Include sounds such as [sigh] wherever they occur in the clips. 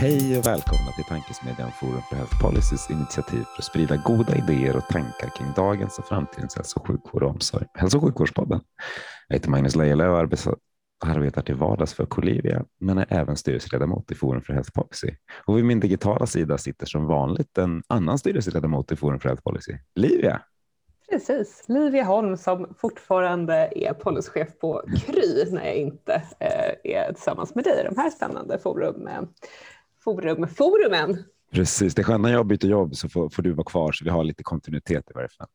Hej och välkomna till Tankesmedjan Forum för Health Policys initiativ för att sprida goda idéer och tankar kring dagens och framtidens hälso och sjukvård och omsorg. Hälso och sjukvårdspodden. Jag heter Magnus Lejelöw och arbetar till vardags för Colivia, men är även styrelseledamot i Forum för Health Policy. Och vid min digitala sida sitter som vanligt en annan styrelseledamot i Forum för Health Policy, Livia. Precis, Livia Holm som fortfarande är policychef på Kry när jag inte eh, är tillsammans med dig i de här spännande forumen. Eh, forum, forumen. Precis, det är skönt när jag byter jobb så får, får, du vara kvar så vi har lite kontinuitet i varje fall.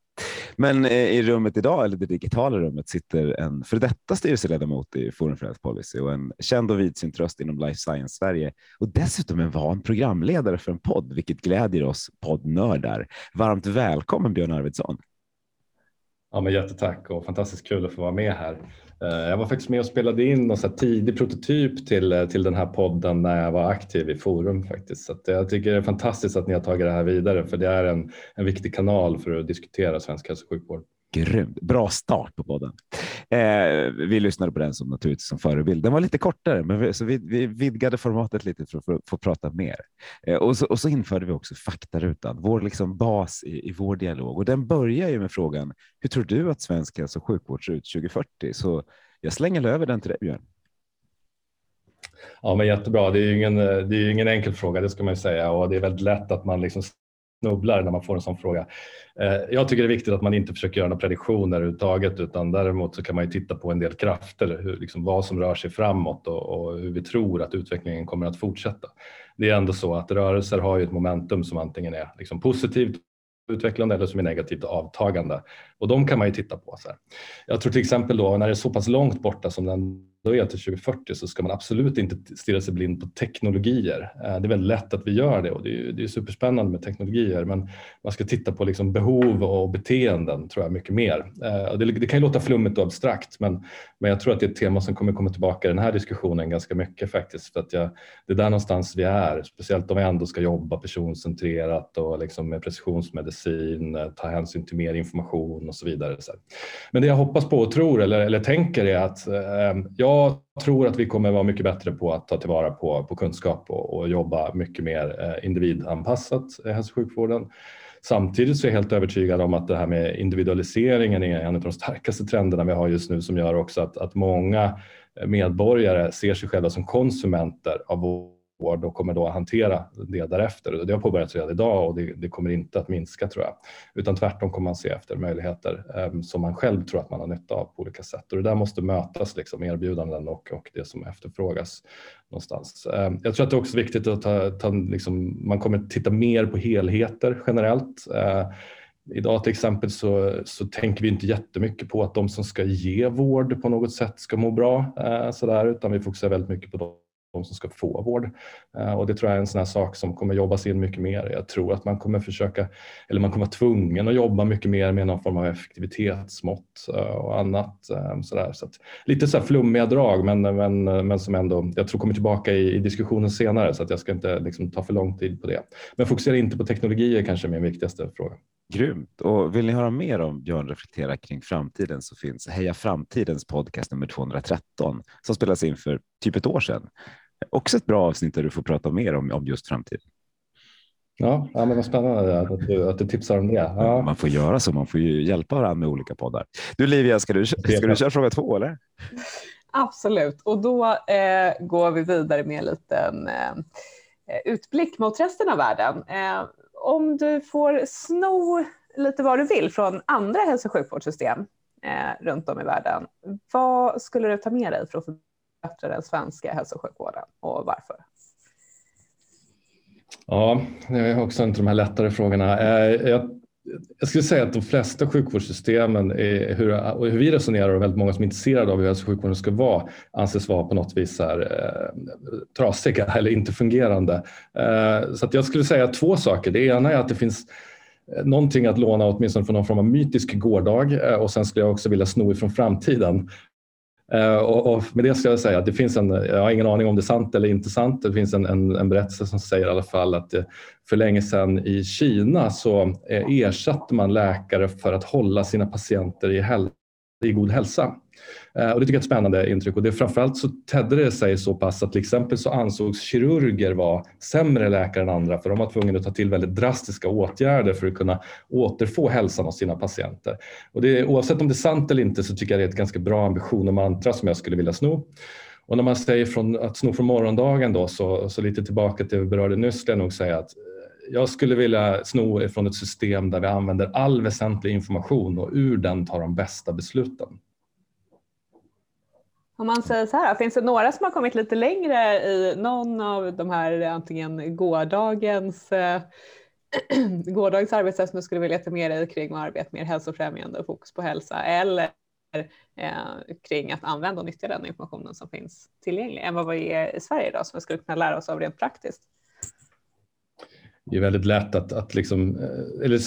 Men eh, i rummet idag, eller det digitala rummet, sitter en för detta styrelseledamot i Forum för Health Policy och en känd och vidsynt röst inom life science Sverige och dessutom en van programledare för en podd, vilket glädjer oss poddnördar. Varmt välkommen Björn Arvidsson. Ja, men jättetack och fantastiskt kul att få vara med här. Eh, jag var faktiskt med och spelade in en tidig prototyp till, eh, till den här podden när jag var aktiv i Forum faktiskt. Så jag tycker det är fantastiskt att ni har tagit det här vidare för det är en, en viktig kanal för att diskutera svensk hälso och sjukvård. Grymt. Bra start på podden. Eh, vi lyssnade på den som naturligtvis som förebild. Den var lite kortare, men vi, så vi, vi vidgade formatet lite för, att få prata mer. Eh, och, så, och, så, införde vi också faktarutan, vår liksom bas i, i vår dialog. Och den börjar ju med frågan, hur tror du att svensk hälso och sjukvård ser ut 2040? Så jag slänger över den till dig, Björn. Ja, men jättebra. Det är ju ingen, eh, det är ingen enkel fråga, det ska man ju säga. Och det är väldigt lätt att man liksom snubblar när man får en sån fråga. Eh, jag tycker det är viktigt att man inte försöker göra några prediktioner överhuvudtaget utan däremot så kan man ju titta på en del krafter, hur, liksom vad som rör sig framåt och, och, hur vi tror att utvecklingen kommer att fortsätta. Det är ändå så att rörelser har ju ett momentum som antingen är liksom positivt utvecklande eller som är negativt avtagande och de kan man ju titta på. Så här. Jag tror till exempel då när det är så pass långt borta som den då är till 2040 så ska man absolut inte stirra sig blind på teknologier. Eh, det är väldigt lätt att vi gör det och det är, det är superspännande med teknologier men man ska titta på liksom behov och beteenden tror jag mycket mer. Eh, det, det kan ju låta flummigt och abstrakt men, men jag tror att det är ett tema som kommer komma tillbaka i den här diskussionen ganska mycket faktiskt för att jag, det är där någonstans vi är, speciellt om vi ändå ska jobba personcentrerat och liksom med precisionsmedicin, eh, ta hänsyn till mer information och så vidare. Men det jag hoppas på och tror eller, eller tänker är att ja, jag tror att vi kommer vara mycket bättre på att ta tillvara på, på kunskap och, och jobba mycket mer eh, individanpassat i hälso och sjukvården. Samtidigt så är jag helt övertygad om att det här med individualiseringen är en av de starkaste trenderna vi har just nu som gör också att, att många eh, medborgare ser sig själva som konsumenter av vård och kommer då att hantera det därefter. Det har påbörjats redan idag och det, det, kommer inte att minska tror jag. Utan tvärtom kommer man se efter möjligheter eh, som man själv tror att man har nytta av på olika sätt. Och det där måste mötas, liksom, erbjudanden och, och det som efterfrågas någonstans. Eh, jag tror att det är också viktigt att ta, ta liksom, man kommer titta mer på helheter generellt. Eh, Idag till exempel så, så tänker vi inte jättemycket på att de som ska ge vård på något sätt ska må bra, eh, sådär, utan vi fokuserar väldigt mycket på de de som ska få vård. Eh, och det tror jag är en sån här sak som kommer jobbas in mycket mer. Jag tror att man kommer försöka, eller man kommer vara tvungen att jobba mycket mer med någon form av effektivitetsmått eh, och annat. Eh, så där. Så lite så här flummiga drag men, men, men som ändå, jag tror kommer tillbaka i, i diskussionen senare så att jag ska inte liksom ta för lång tid på det. Men fokusera inte på teknologier kanske är min viktigaste fråga. Grymt. Och vill ni höra mer om Björn reflekterar kring framtiden så finns Heja Framtidens podcast nummer 213 som spelas in för typ ett år sedan. Också ett bra avsnitt där du får prata mer om, om just framtiden. Ja, ja men vad spännande att du, att du tipsar om det. Ja. Man får göra så, man får ju hjälpa varandra med olika poddar. Du Livia, ska du, ska du köra fråga två eller? Absolut, och då eh, går vi vidare med en liten eh, utblick mot resten av världen. Eh, om du får sno lite vad du vill från andra hälso och sjukvårdssystem eh, runt om i världen, vad skulle du ta med dig för att förbättra den svenska hälso och sjukvården och varför? Ja, det är också en av de här lättare frågorna. Eh, jag jag skulle säga att de flesta sjukvårdssystemen, är, hur, och hur vi resonerar och väldigt många som är intresserade av hur hälso och sjukvården ska vara, anses vara på något vis här, eh, trasiga eller inte fungerande. Eh, så att jag skulle säga två saker. Det ena är att det finns eh, någonting att låna åtminstone från någon form av mytisk gårdag eh, och sen skulle jag också vilja sno ifrån framtiden. Eh, och, och, med det ska jag säga att det finns en, jag har ingen aning om det är sant eller inte sant, det finns en, en, en berättelse som säger i alla fall att eh, för länge sedan i Kina så eh, ersatte man läkare för att hålla sina patienter i, hälsa i god hälsa. Eh, och det tycker jag är ett spännande intryck och det framförallt så tedde det sig så pass att till exempel så ansågs kirurger vara sämre läkare än andra för de var tvungna att ta till väldigt drastiska åtgärder för att kunna återfå hälsan hos sina patienter. Och det, oavsett om det är sant eller inte så tycker jag det är ett ganska bra ambition och mantra som jag skulle vilja sno. Och när man säger från, att sno från morgondagen då så, så lite tillbaka till det vi berörde nyss skulle jag nog säga att jag skulle vilja sno ifrån ett system där vi använder all väsentlig information och ur den tar de bästa besluten. Om man säger så här, finns det några som har kommit lite längre i någon av de här antingen gårdagens eh, [clears throat] gårdagens arbetssätt som du skulle vilja ta med dig kring att arbeta mer hälsofrämjande och fokus på hälsa eller eh, kring att använda och nyttja den informationen som finns tillgänglig än vad vi är i Sverige idag som vi skulle kunna lära oss av rent praktiskt? Det är väldigt lätt att, att, liksom, eh, eller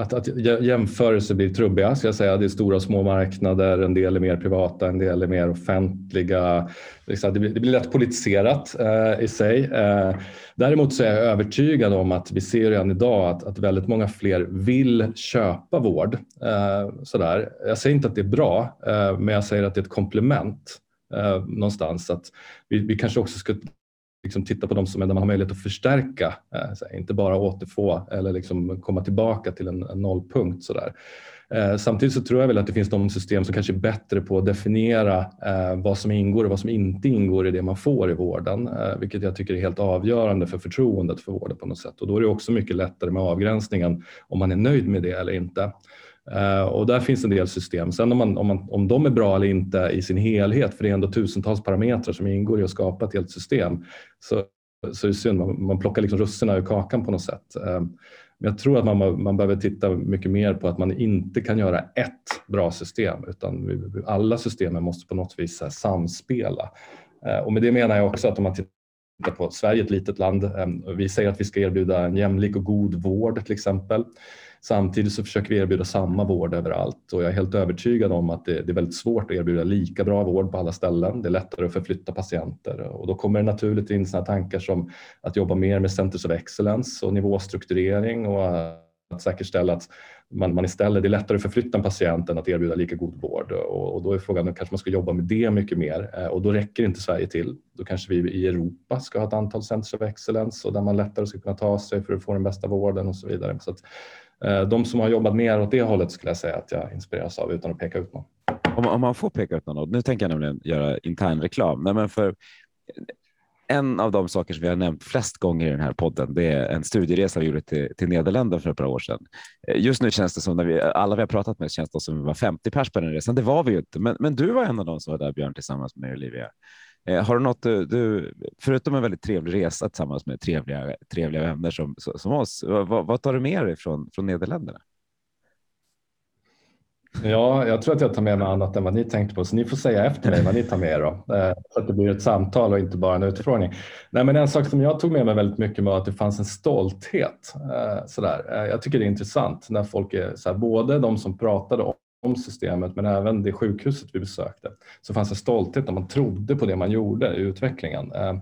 att, att jämförelser blir trubbiga. Ska jag säga. Det är stora och små marknader, en del är mer privata, en del är mer offentliga. Det blir, det blir lätt politiserat eh, i sig. Eh, däremot så är jag övertygad om att vi ser redan idag att, att väldigt många fler vill köpa vård. Eh, sådär. Jag säger inte att det är bra, eh, men jag säger att det är ett komplement eh, någonstans. Att vi, vi kanske också ska liksom titta på de som där man har möjlighet att förstärka, eh, inte bara återfå eller liksom komma tillbaka till en, en nollpunkt. Sådär. Eh, samtidigt så tror jag väl att det finns de system som kanske är bättre på att definiera eh, vad som ingår och vad som inte ingår i det man får i vården, eh, vilket jag tycker är helt avgörande för förtroendet för vården på något sätt. Och då är det också mycket lättare med avgränsningen om man är nöjd med det eller inte. Eh, och där finns en del system. Sen om, man, om, man, om de är bra eller inte i sin helhet, för det är ändå tusentals parametrar som ingår i att skapa ett helt system, så, så är det synd. Man, man plockar liksom russinen ur kakan på något sätt. Eh, men jag tror att man, man behöver titta mycket mer på att man inte kan göra ett bra system, utan vi, alla systemen måste på något vis samspela. Eh, och med det menar jag också att om man tittar på Sverige, ett litet land, vi säger att vi ska erbjuda en jämlik och god vård till exempel. Samtidigt så försöker vi erbjuda samma vård överallt och jag är helt övertygad om att det, det, är väldigt svårt att erbjuda lika bra vård på alla ställen. Det är lättare att förflytta patienter och då kommer det naturligt in sådana tankar som att jobba mer med Centers of Excellence och nivåstrukturering och att säkerställa att man, man istället, det är lättare att förflytta en patient än att erbjuda lika god vård och, och då är frågan om kanske man ska jobba med det mycket mer eh, och då räcker inte Sverige till. Då kanske vi i Europa ska ha ett antal Centers of Excellence och där man lättare ska kunna ta sig för att få den bästa vården och så vidare. Så att, Eh, de som har jobbat mer åt det hållet skulle jag säga att jag inspireras av utan att peka ut någon. Om, om man får peka ut någon, nu tänker jag nämligen göra intern reklam. Nej, men för en av de saker som vi har nämnt flest gånger i den här podden, det är en studieresa vi gjorde till, till Nederländerna för ett par år sedan. Eh, just nu känns det som när vi alla vi har pratat med känns det som vi var 50 pers på den resan. Det var vi ju inte, men, men du var en av dem som var där Björn tillsammans med Olivia. Eh, har du något du, du, förutom en väldigt trevlig resa tillsammans med trevliga, trevliga vänner som, som oss, vad, vad tar du med dig från, från Nederländerna? Ja, jag tror att jag tar med mig annat än vad ni tänkte på, så ni får säga efter mig vad ni tar med er då, [laughs] eh, så att det blir ett samtal och inte bara en utfrågning. Nej, men en sak som jag tog med mig väldigt mycket var att det fanns en stolthet. Eh, sådär. Jag tycker det är intressant när folk är så här, både de som pratade om systemet men även det sjukhuset vi besökte så fanns det stolthet när man trodde på det man gjorde i utvecklingen. Eh,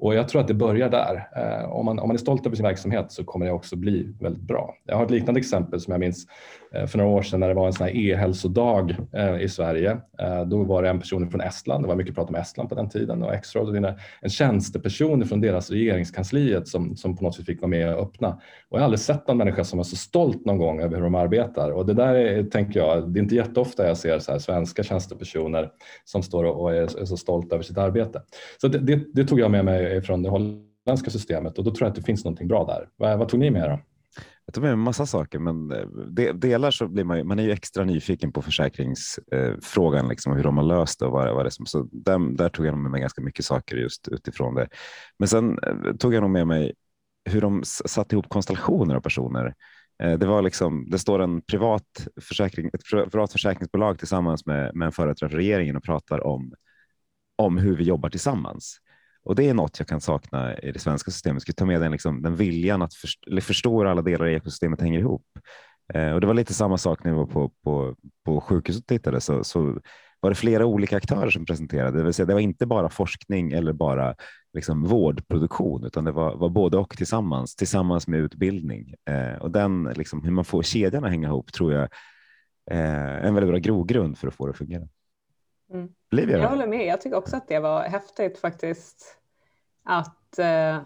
och jag tror att det börjar där. Eh, om man, om man är stolt över sin verksamhet så kommer det också bli väldigt bra. Jag har ett liknande exempel som jag minns eh, för några år sedan när det var en sån här e-hälsodag eh, i Sverige. Eh, då var det en person från Estland, det var mycket prat om Estland på den tiden och X-Road, en tjänsteperson från deras regeringskansliet som, som på något sätt fick vara med och öppna. Och jag har aldrig sett någon människa som var så stolt någon gång över hur de arbetar och det där är, tänker jag, det är inte jätteofta jag ser så här svenska tjänstepersoner som står och är, är så stolta över sitt arbete. Så det, det, det, tog jag med mig från det holländska systemet och då tror jag att det finns någonting bra där. Vad, vad tog ni med er då? Jag tog med mig en massa saker, men eh, de, delar så blir man ju, man är ju extra nyfiken på försäkringsfrågan, eh, liksom, hur de har löst det och vad, vad det är som, så där, där tog jag med mig ganska mycket saker just utifrån det. Men sen eh, tog jag nog med mig hur de satt ihop konstellationer av personer Eh, det, var liksom, det står en privat försäkring, ett privat försäkringsbolag tillsammans med, med en företrädare för regeringen och pratar om, om hur vi jobbar tillsammans. Och det är något jag kan sakna i det svenska systemet. Ska ta med den, liksom, den viljan att först, förstå hur alla delar i ekosystemet hänger ihop. Eh, och det var lite samma sak när vi var på, på, på sjukhuset och tittade. Så, så var det flera olika aktörer som presenterade. Det, vill säga, det var inte bara forskning eller bara liksom vårdproduktion, utan det var, var både och tillsammans, tillsammans med utbildning. Eh, och den, liksom, hur man får kedjan att hänga ihop tror jag eh, är en väldigt bra grogrund för att få det att fungera. Mm. Livia, jag håller med. Jag tycker också att det var häftigt faktiskt att eh,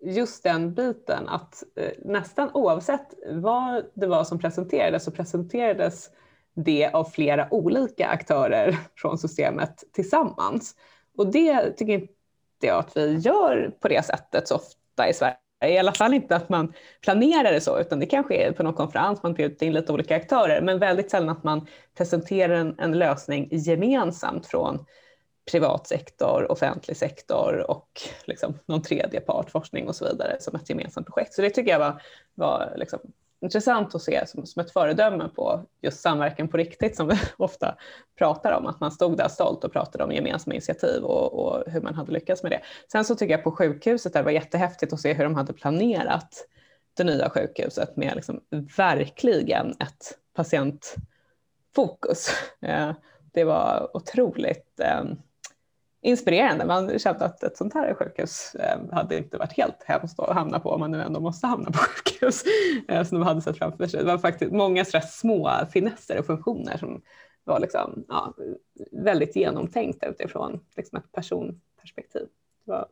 just den biten att eh, nästan oavsett vad det var som presenterades så presenterades det av flera olika aktörer från systemet tillsammans. Och det tycker inte jag att vi gör på det sättet så ofta i Sverige. I alla fall inte att man planerar det så, utan det kanske är på någon konferens man bjuder in lite olika aktörer, men väldigt sällan att man presenterar en, en lösning gemensamt från privat sektor, offentlig sektor och liksom någon tredje part, forskning och så vidare, som ett gemensamt projekt. Så det tycker jag var, var liksom intressant att se som, som ett föredöme på just samverkan på riktigt som vi [laughs] ofta pratar om, att man stod där stolt och pratade om gemensamma initiativ och, och hur man hade lyckats med det. Sen så tycker jag på sjukhuset där det var jättehäftigt att se hur de hade planerat det nya sjukhuset med liksom verkligen ett patientfokus. [laughs] Eh, det var otroligt eh, inspirerande. Man kände att ett sånt här sjukhus eh, hade inte varit helt hemskt att hamna på om man nu ändå måste hamna på [laughs] sjukhus eh, som de hade sett framför sig. Det var faktiskt många små finesser och funktioner som var liksom, ja, väldigt genomtänkta utifrån liksom ett personperspektiv. Det var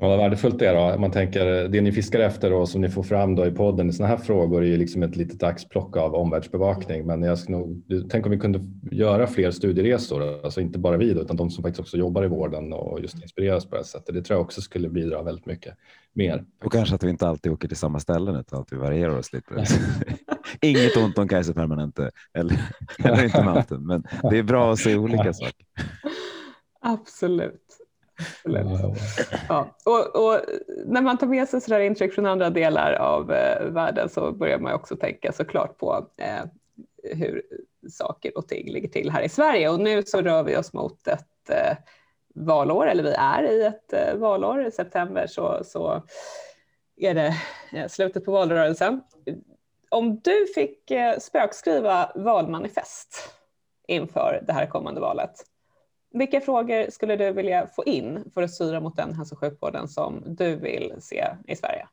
Ja, vad värdefullt det är då. Man tänker det ni fiskar efter och som ni får fram då i podden i sådana här frågor är ju liksom ett litet axplock av omvärldsbevakning. Men jag ska nog, tänk om vi kunde göra fler studieresor, alltså inte bara vi då, utan de som faktiskt också jobbar i vården och just inspireras på det här sättet. Det tror jag också skulle bidra väldigt mycket mer. Och kanske att vi inte alltid åker till samma ställen utan att vi varierar oss lite. [laughs] Inget ont om Kaiser Permanente eller, [laughs] eller inte Mountain, men det är bra att se olika saker. Absolut. Ja. Och, och, när man tar med sig sådär intryck från andra delar av eh, världen så börjar man också tänka såklart på eh, hur saker och ting ligger till här i Sverige. Och nu så rör vi oss mot ett eh, valår, eller vi är i ett eh, valår. I september så, så är det eh, slutet på valrörelsen. Om du fick eh, spökskriva valmanifest inför det här kommande valet, vilka frågor skulle du vilja få in för att styra mot den hälso och sjukvården som du vill se i Sverige?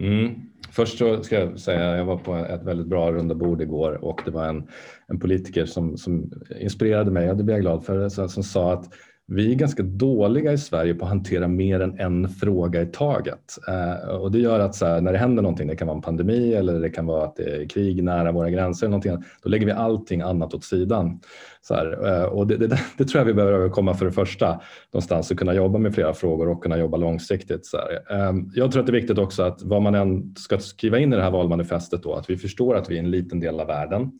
Mm. Först så ska jag säga jag var på ett väldigt bra runda bord igår och det var en, en politiker som, som inspirerade mig och det blev jag glad för, som sa att vi är ganska dåliga i Sverige på att hantera mer än en fråga i taget. Eh, och det gör att så här, när det händer någonting, det kan vara en pandemi eller det kan vara att det är krig nära våra gränser, eller någonting, då lägger vi allting annat åt sidan. Så här, eh, och det, det, [laughs] det, tror jag vi behöver komma för det första, någonstans att kunna jobba med flera frågor och kunna jobba långsiktigt. Så här. Eh, jag tror att det är viktigt också att vad man än ska skriva in i det här valmanifestet då, att vi förstår att vi är en liten del av världen.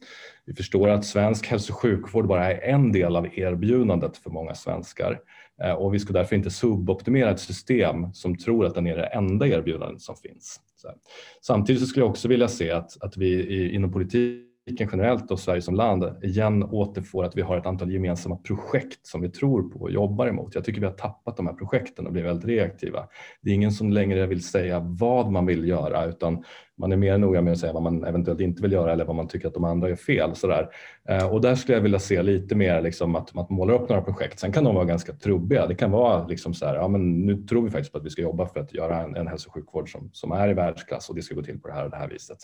Vi förstår att svensk hälso och sjukvård bara är en del av erbjudandet för många svenskar eh, och vi ska därför inte suboptimera ett system som tror att den är det enda erbjudandet som finns. Samtidigt så skulle jag också vilja se att, att vi inom politiken generellt och Sverige som land igen återfår att vi har ett antal gemensamma projekt som vi tror på och jobbar emot. Jag tycker vi har tappat de här projekten och blivit väldigt reaktiva. Det är ingen som längre vill säga vad man vill göra utan man är mer noga med att säga vad man eventuellt inte vill göra eller vad man tycker att de andra gör fel. Sådär. Eh, och där skulle jag vilja se lite mer liksom att man målar upp några projekt. Sen kan de vara ganska trubbiga. Det kan vara liksom så här, ja men nu tror vi faktiskt på att vi ska jobba för att göra en, en hälso och sjukvård som, som är i världsklass och det ska gå till på det här och det här viset.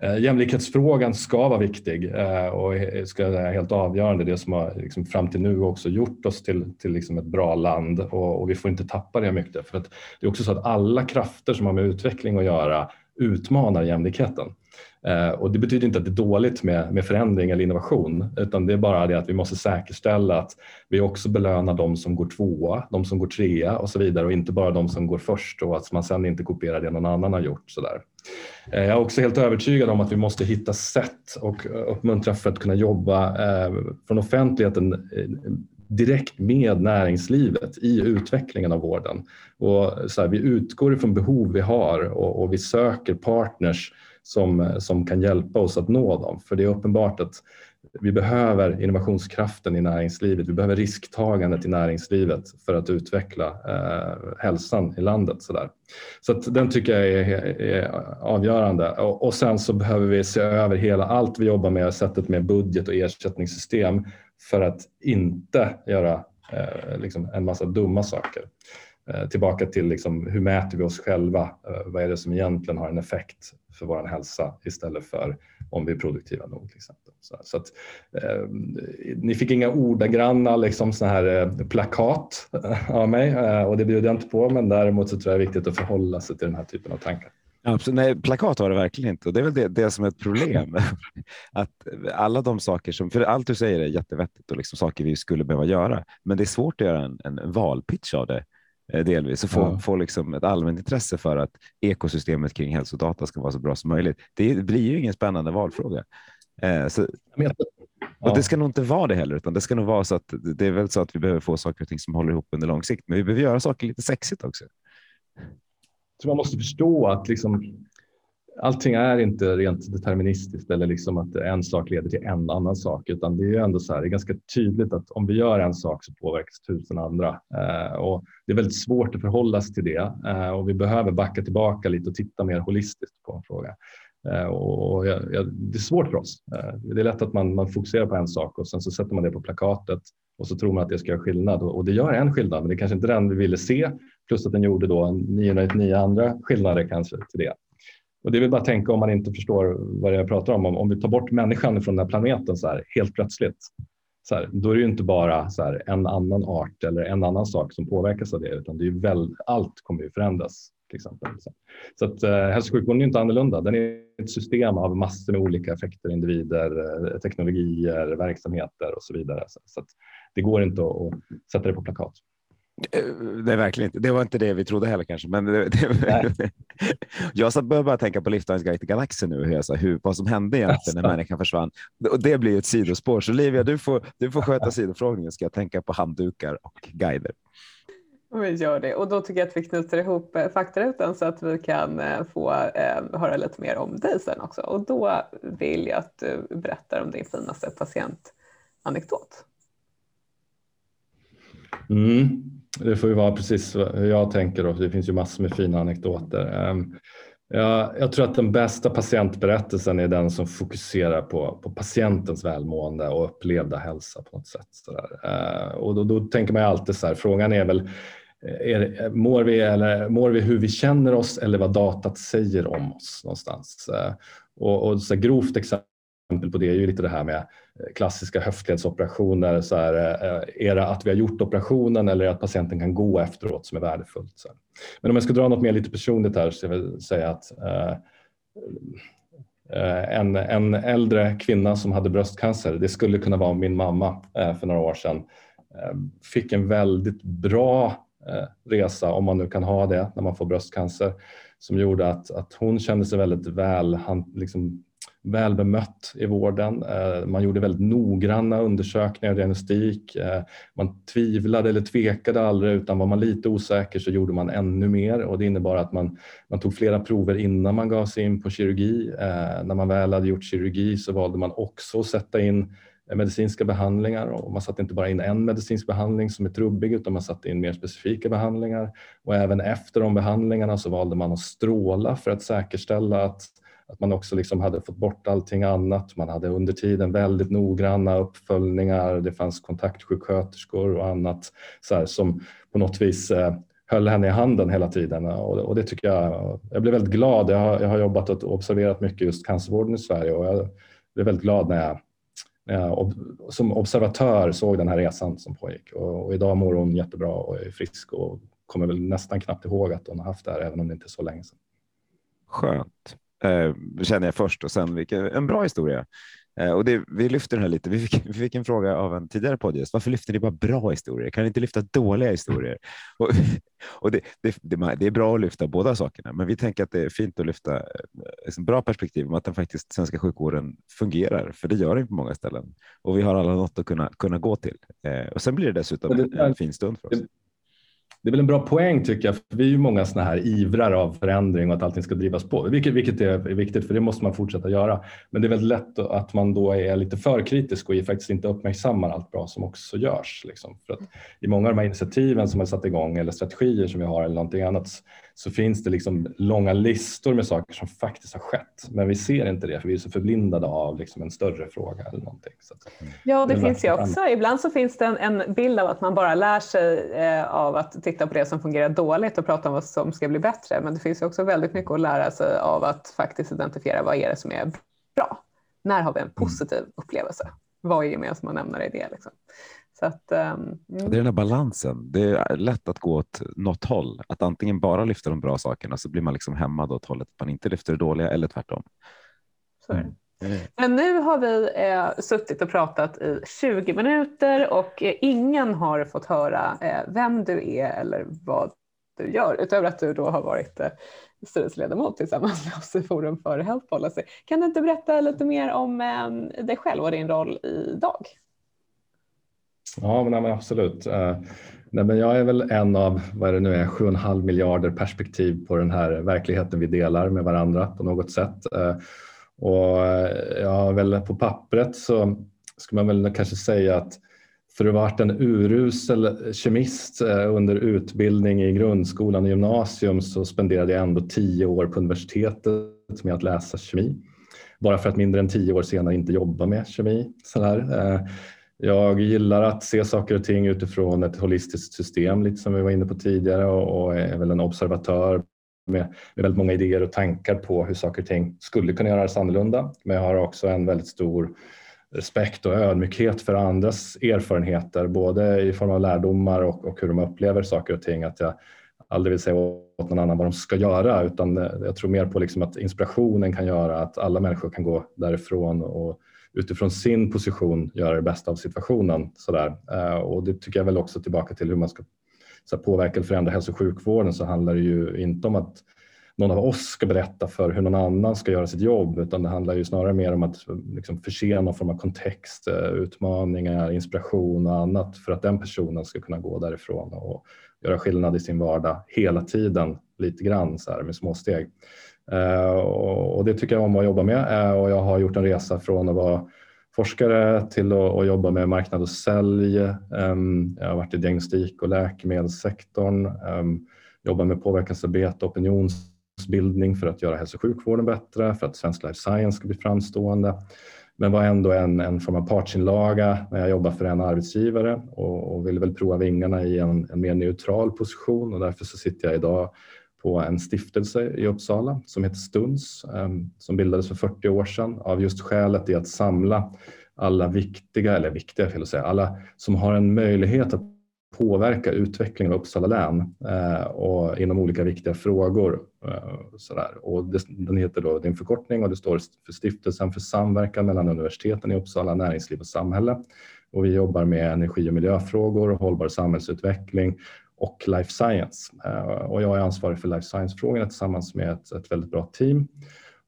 Eh, jämlikhetsfrågan ska vara viktig eh, och ska vara helt avgörande. Det som har liksom fram till nu också gjort oss till, till liksom ett bra land och, och vi får inte tappa det mycket. För att det är också så att alla krafter som har med utveckling att göra utmanar jämlikheten. Eh, och det betyder inte att det är dåligt med, med förändring eller innovation utan det är bara det att vi måste säkerställa att vi också belönar de som går tvåa, de som går trea och så vidare och inte bara de som går först och att man sen inte kopierar det någon annan har gjort. Sådär. Eh, jag är också helt övertygad om att vi måste hitta sätt och uppmuntra för att kunna jobba eh, från offentligheten eh, direkt med näringslivet i utvecklingen av vården. Och så här, vi utgår ifrån behov vi har och, och vi söker partners som, som kan hjälpa oss att nå dem. För det är uppenbart att vi behöver innovationskraften i näringslivet. Vi behöver risktagandet i näringslivet för att utveckla eh, hälsan i landet. Så, där. så att den tycker jag är, är avgörande. Och, och, sen så behöver vi se över hela allt vi jobbar med, sättet med budget och ersättningssystem för att inte göra eh, liksom en massa dumma saker. Eh, tillbaka till liksom, hur mäter vi oss själva? Eh, vad är det som egentligen har en effekt för vår hälsa istället för om vi är produktiva nog. Till exempel. Så, så att, eh, ni fick inga ordagranna liksom, såna här eh, plakat [laughs] av mig eh, och det bjuder jag inte på men däremot så tror jag det är viktigt att förhålla sig till den här typen av tankar. Absolut. Nej, plakat var det verkligen inte och det är väl det, det som är ett problem. [laughs] att alla de saker som, för allt du säger är jättevettigt och liksom saker vi skulle behöva göra, men det är svårt att göra en, en valpitch av det Eh, delvis och få, ja. få liksom ett allmänt intresse för att ekosystemet kring hälsodata ska vara så bra som möjligt. Det blir ju ingen spännande valfråga. Eh, så, och det ska nog inte vara det heller, utan det ska nog vara så att det är väl så att vi behöver få saker och ting som håller ihop under lång sikt, men vi behöver göra saker lite sexigt också. Så man måste förstå att liksom, allting är inte rent deterministiskt eller liksom att en sak leder till en annan sak, utan det är ändå så här, det är ganska tydligt att om vi gör en sak så påverkas tusen andra. Eh, och det är väldigt svårt att förhålla sig till det eh, och vi behöver backa tillbaka lite och titta mer holistiskt på en fråga. Eh, och jag, jag, det är svårt för oss. Eh, det är lätt att man, man fokuserar på en sak och sen så sätter man det på plakatet och så tror man att det ska göra skillnad och, och det gör en skillnad, men det är kanske inte den vi ville se. Plus att den gjorde då 999 andra skillnader kanske till det. Och det vill bara tänka om man inte förstår vad jag pratar om. Om, om vi tar bort människan från den här planeten så här, helt plötsligt, så här, då är det ju inte bara så här, en annan art eller en annan sak som påverkas av det, utan det är väl, allt kommer ju förändras. Till exempel. Så att eh, hälso och sjukvården är inte annorlunda. Den är ett system av massor med olika effekter, individer, eh, teknologier, verksamheter och så vidare. Så, så det går inte att, att sätta det på plakat. Det är verkligen inte. Det var inte det vi trodde heller kanske. Men det, det, [laughs] jag satt började bara tänka på Liftarens guide till galaxen nu, hur, så, hur, vad som hände egentligen när [laughs] människan försvann. Och det blir ett sidospår. Så Livia, du får, du får sköta [laughs] sidofrågningen. Ska jag tänka på handdukar och guider. Vi gör det och då tycker jag att vi knyter ihop eh, faktarutan så att vi kan eh, få eh, höra lite mer om dig sen också. Och då vill jag att du berättar om din finaste patientanekdot. Mm. Det får ju vara precis hur jag tänker Då. det finns ju massor med fina anekdoter. Ehm, jag, jag tror att den bästa patientberättelsen är den som fokuserar på, på patientens välmående och upplevda hälsa på något sätt. Ehm, och då, då, tänker man ju alltid så här, frågan är väl Eh, är, eh, mår, vi eller, mår vi hur vi känner oss eller vad datat säger om oss någonstans? Eh, och, och så grovt exempel på det är ju lite det här med klassiska höftledsoperationer. Så här, är det att vi har gjort operationen eller att patienten kan gå efteråt som är värdefullt? Så. Men om jag ska dra något mer lite personligt här så jag vill säga att eh, en, en äldre kvinna som hade bröstcancer, det skulle kunna vara min mamma för några år sedan, fick en väldigt bra Eh, resa, om man nu kan ha det när man får bröstcancer, som gjorde att, att hon kände sig väldigt väl han, liksom, väl bemött i vården. Eh, man gjorde väldigt noggranna undersökningar och diagnostik. Eh, man tvivlade eller tvekade aldrig utan var man lite osäker så gjorde man ännu mer och det innebar att man, man tog flera prover innan man gav sig in på kirurgi. Eh, när man väl hade gjort kirurgi så valde man också att sätta in Eh, medicinska behandlingar och man satte inte bara in en medicinsk behandling som är trubbig utan man satte in mer specifika behandlingar och även efter de behandlingarna så valde man att stråla för att säkerställa att att man också liksom hade fått bort allting annat. Man hade under tiden väldigt noggranna uppföljningar. Det fanns kontaktsjuksköterskor och annat så här, som på något vis eh, höll henne i handen hela tiden och, och det tycker jag. Jag blev väldigt glad. Jag har, jag har jobbat och observerat mycket just cancervården i Sverige och jag blev väldigt glad när jag, när jag Eh, som observatör såg den här resan som pågick och, och idag mår hon jättebra och är frisk och kommer väl nästan knappt ihåg att hon har haft det här även om det inte är så länge sedan. Skönt. Eh, känner jag först och sen vilken, en bra historia. Eh, och det, vi lyfter den här lite. Vi fick, vi fick en fråga av en tidigare poddgäst. Varför lyfter ni bara bra historier? Kan ni inte lyfta dåliga historier? Och, [laughs] och det, det, det, är bra att lyfta båda sakerna, men vi tänker att det är fint att lyfta ett eh, bra perspektiv om att den faktiskt svenska sjukvården fungerar, för det gör den på många ställen. Och vi har alla något att kunna, kunna gå till. Eh, och sen blir det dessutom det, en fin stund för oss det är väl en bra poäng tycker jag. För vi är ju många sådana här ivrar av förändring och att allting ska drivas på, vilket, vilket är viktigt för det måste man fortsätta göra. Men det är väldigt lätt att man då är lite för kritisk och faktiskt inte uppmärksammar allt bra som också görs. Liksom. För att I många av de här initiativen som har satt igång eller strategier som vi har eller någonting annat så finns det liksom långa listor med saker som faktiskt har skett. Men vi ser inte det för vi är så förblindade av liksom en större fråga eller någonting. Så ja, det, det finns ju också. Ibland så finns det en, en, bild av att man bara lär sig eh, av att titta på det som fungerar dåligt och prata om vad som ska bli bättre. Men det finns ju också väldigt mycket att lära sig av att faktiskt identifiera vad är det som är bra. När har vi en positiv upplevelse? Vad är gemensamma nämnare i det? Liksom? Så att, um, mm. Det är den här balansen. Det är lätt att gå åt något håll, att antingen bara lyfta de bra sakerna så blir man liksom hämmad åt hållet att man inte lyfter det dåliga eller tvärtom. Så mm. Men nu har vi eh, suttit och pratat i 20 minuter och eh, ingen har fått höra eh, vem du är eller vad du gör, utöver att du då har varit eh, styrelseledamot tillsammans med oss i Forum för Health Policy. Kan du inte berätta lite mer om eh, dig själv och din roll idag? Ja, men, men absolut. Uh, nej, men jag är väl en av, vad är det nu är, 7,5 miljarder perspektiv på den här verkligheten vi delar med varandra på något sätt. Uh, och eh, ja, väl på pappret så skulle man väl kanske säga att för att ha varit en urusel kemist under utbildning i grundskolan och gymnasium så spenderade jag ändå tio år på universitetet med att läsa kemi. Bara för att mindre än tio år senare inte jobba med kemi. Sådär. Jag gillar att se saker och ting utifrån ett holistiskt system, lite som vi var inne på tidigare och, är väl en observatör med, med väldigt många idéer och tankar på hur saker och ting skulle kunna göras annorlunda. Men jag har också en väldigt stor respekt och ödmjukhet för andras erfarenheter, både i form av lärdomar och, och hur de upplever saker och ting. Att jag aldrig vill säga åt någon annan vad de ska göra, utan eh, jag tror mer på liksom att inspirationen kan göra att alla människor kan gå därifrån och utifrån sin position göra det bästa av situationen. Sådär. Eh, och det tycker jag väl också tillbaka till hur man ska så påverka eller förändra hälso och sjukvården så handlar det ju inte om att någon av oss ska berätta för hur någon annan ska göra sitt jobb utan det handlar ju snarare mer om att liksom förse någon form av kontext, eh, utmaningar, inspiration och annat för att den personen ska kunna gå därifrån och göra skillnad i sin vardag hela tiden lite grann så här med små steg. Eh, och det tycker jag om att jobba med eh, och jag har gjort en resa från att vara forskare till att jobba med marknad och sälj. Ehm, jag har varit i diagnostik och läkemedelssektorn, jobbat jobbar med påverkansarbete och opinionsbildning för att göra hälso och sjukvården bättre, för att svensk life science ska bli framstående. Men var ändå en, en form av partsinlaga när jag jobbar för en arbetsgivare och, och ville väl prova vingarna i en, en mer neutral position och därför så sitter jag idag på en stiftelse i Uppsala som heter Stuns ehm, som bildades för 40 år sedan av just skälet i att samla alla viktiga, eller viktiga fel att säga, alla som har en möjlighet att påverka utvecklingen av Uppsala län eh, och inom olika viktiga frågor. Eh, sådär. Och det, den heter då, det är en förkortning och det står för Stiftelsen för samverkan mellan universiteten i Uppsala, näringsliv och samhälle. Och vi jobbar med energi och miljöfrågor, och hållbar samhällsutveckling och life science. Eh, och jag är ansvarig för life science-frågorna tillsammans med ett, ett, väldigt bra team.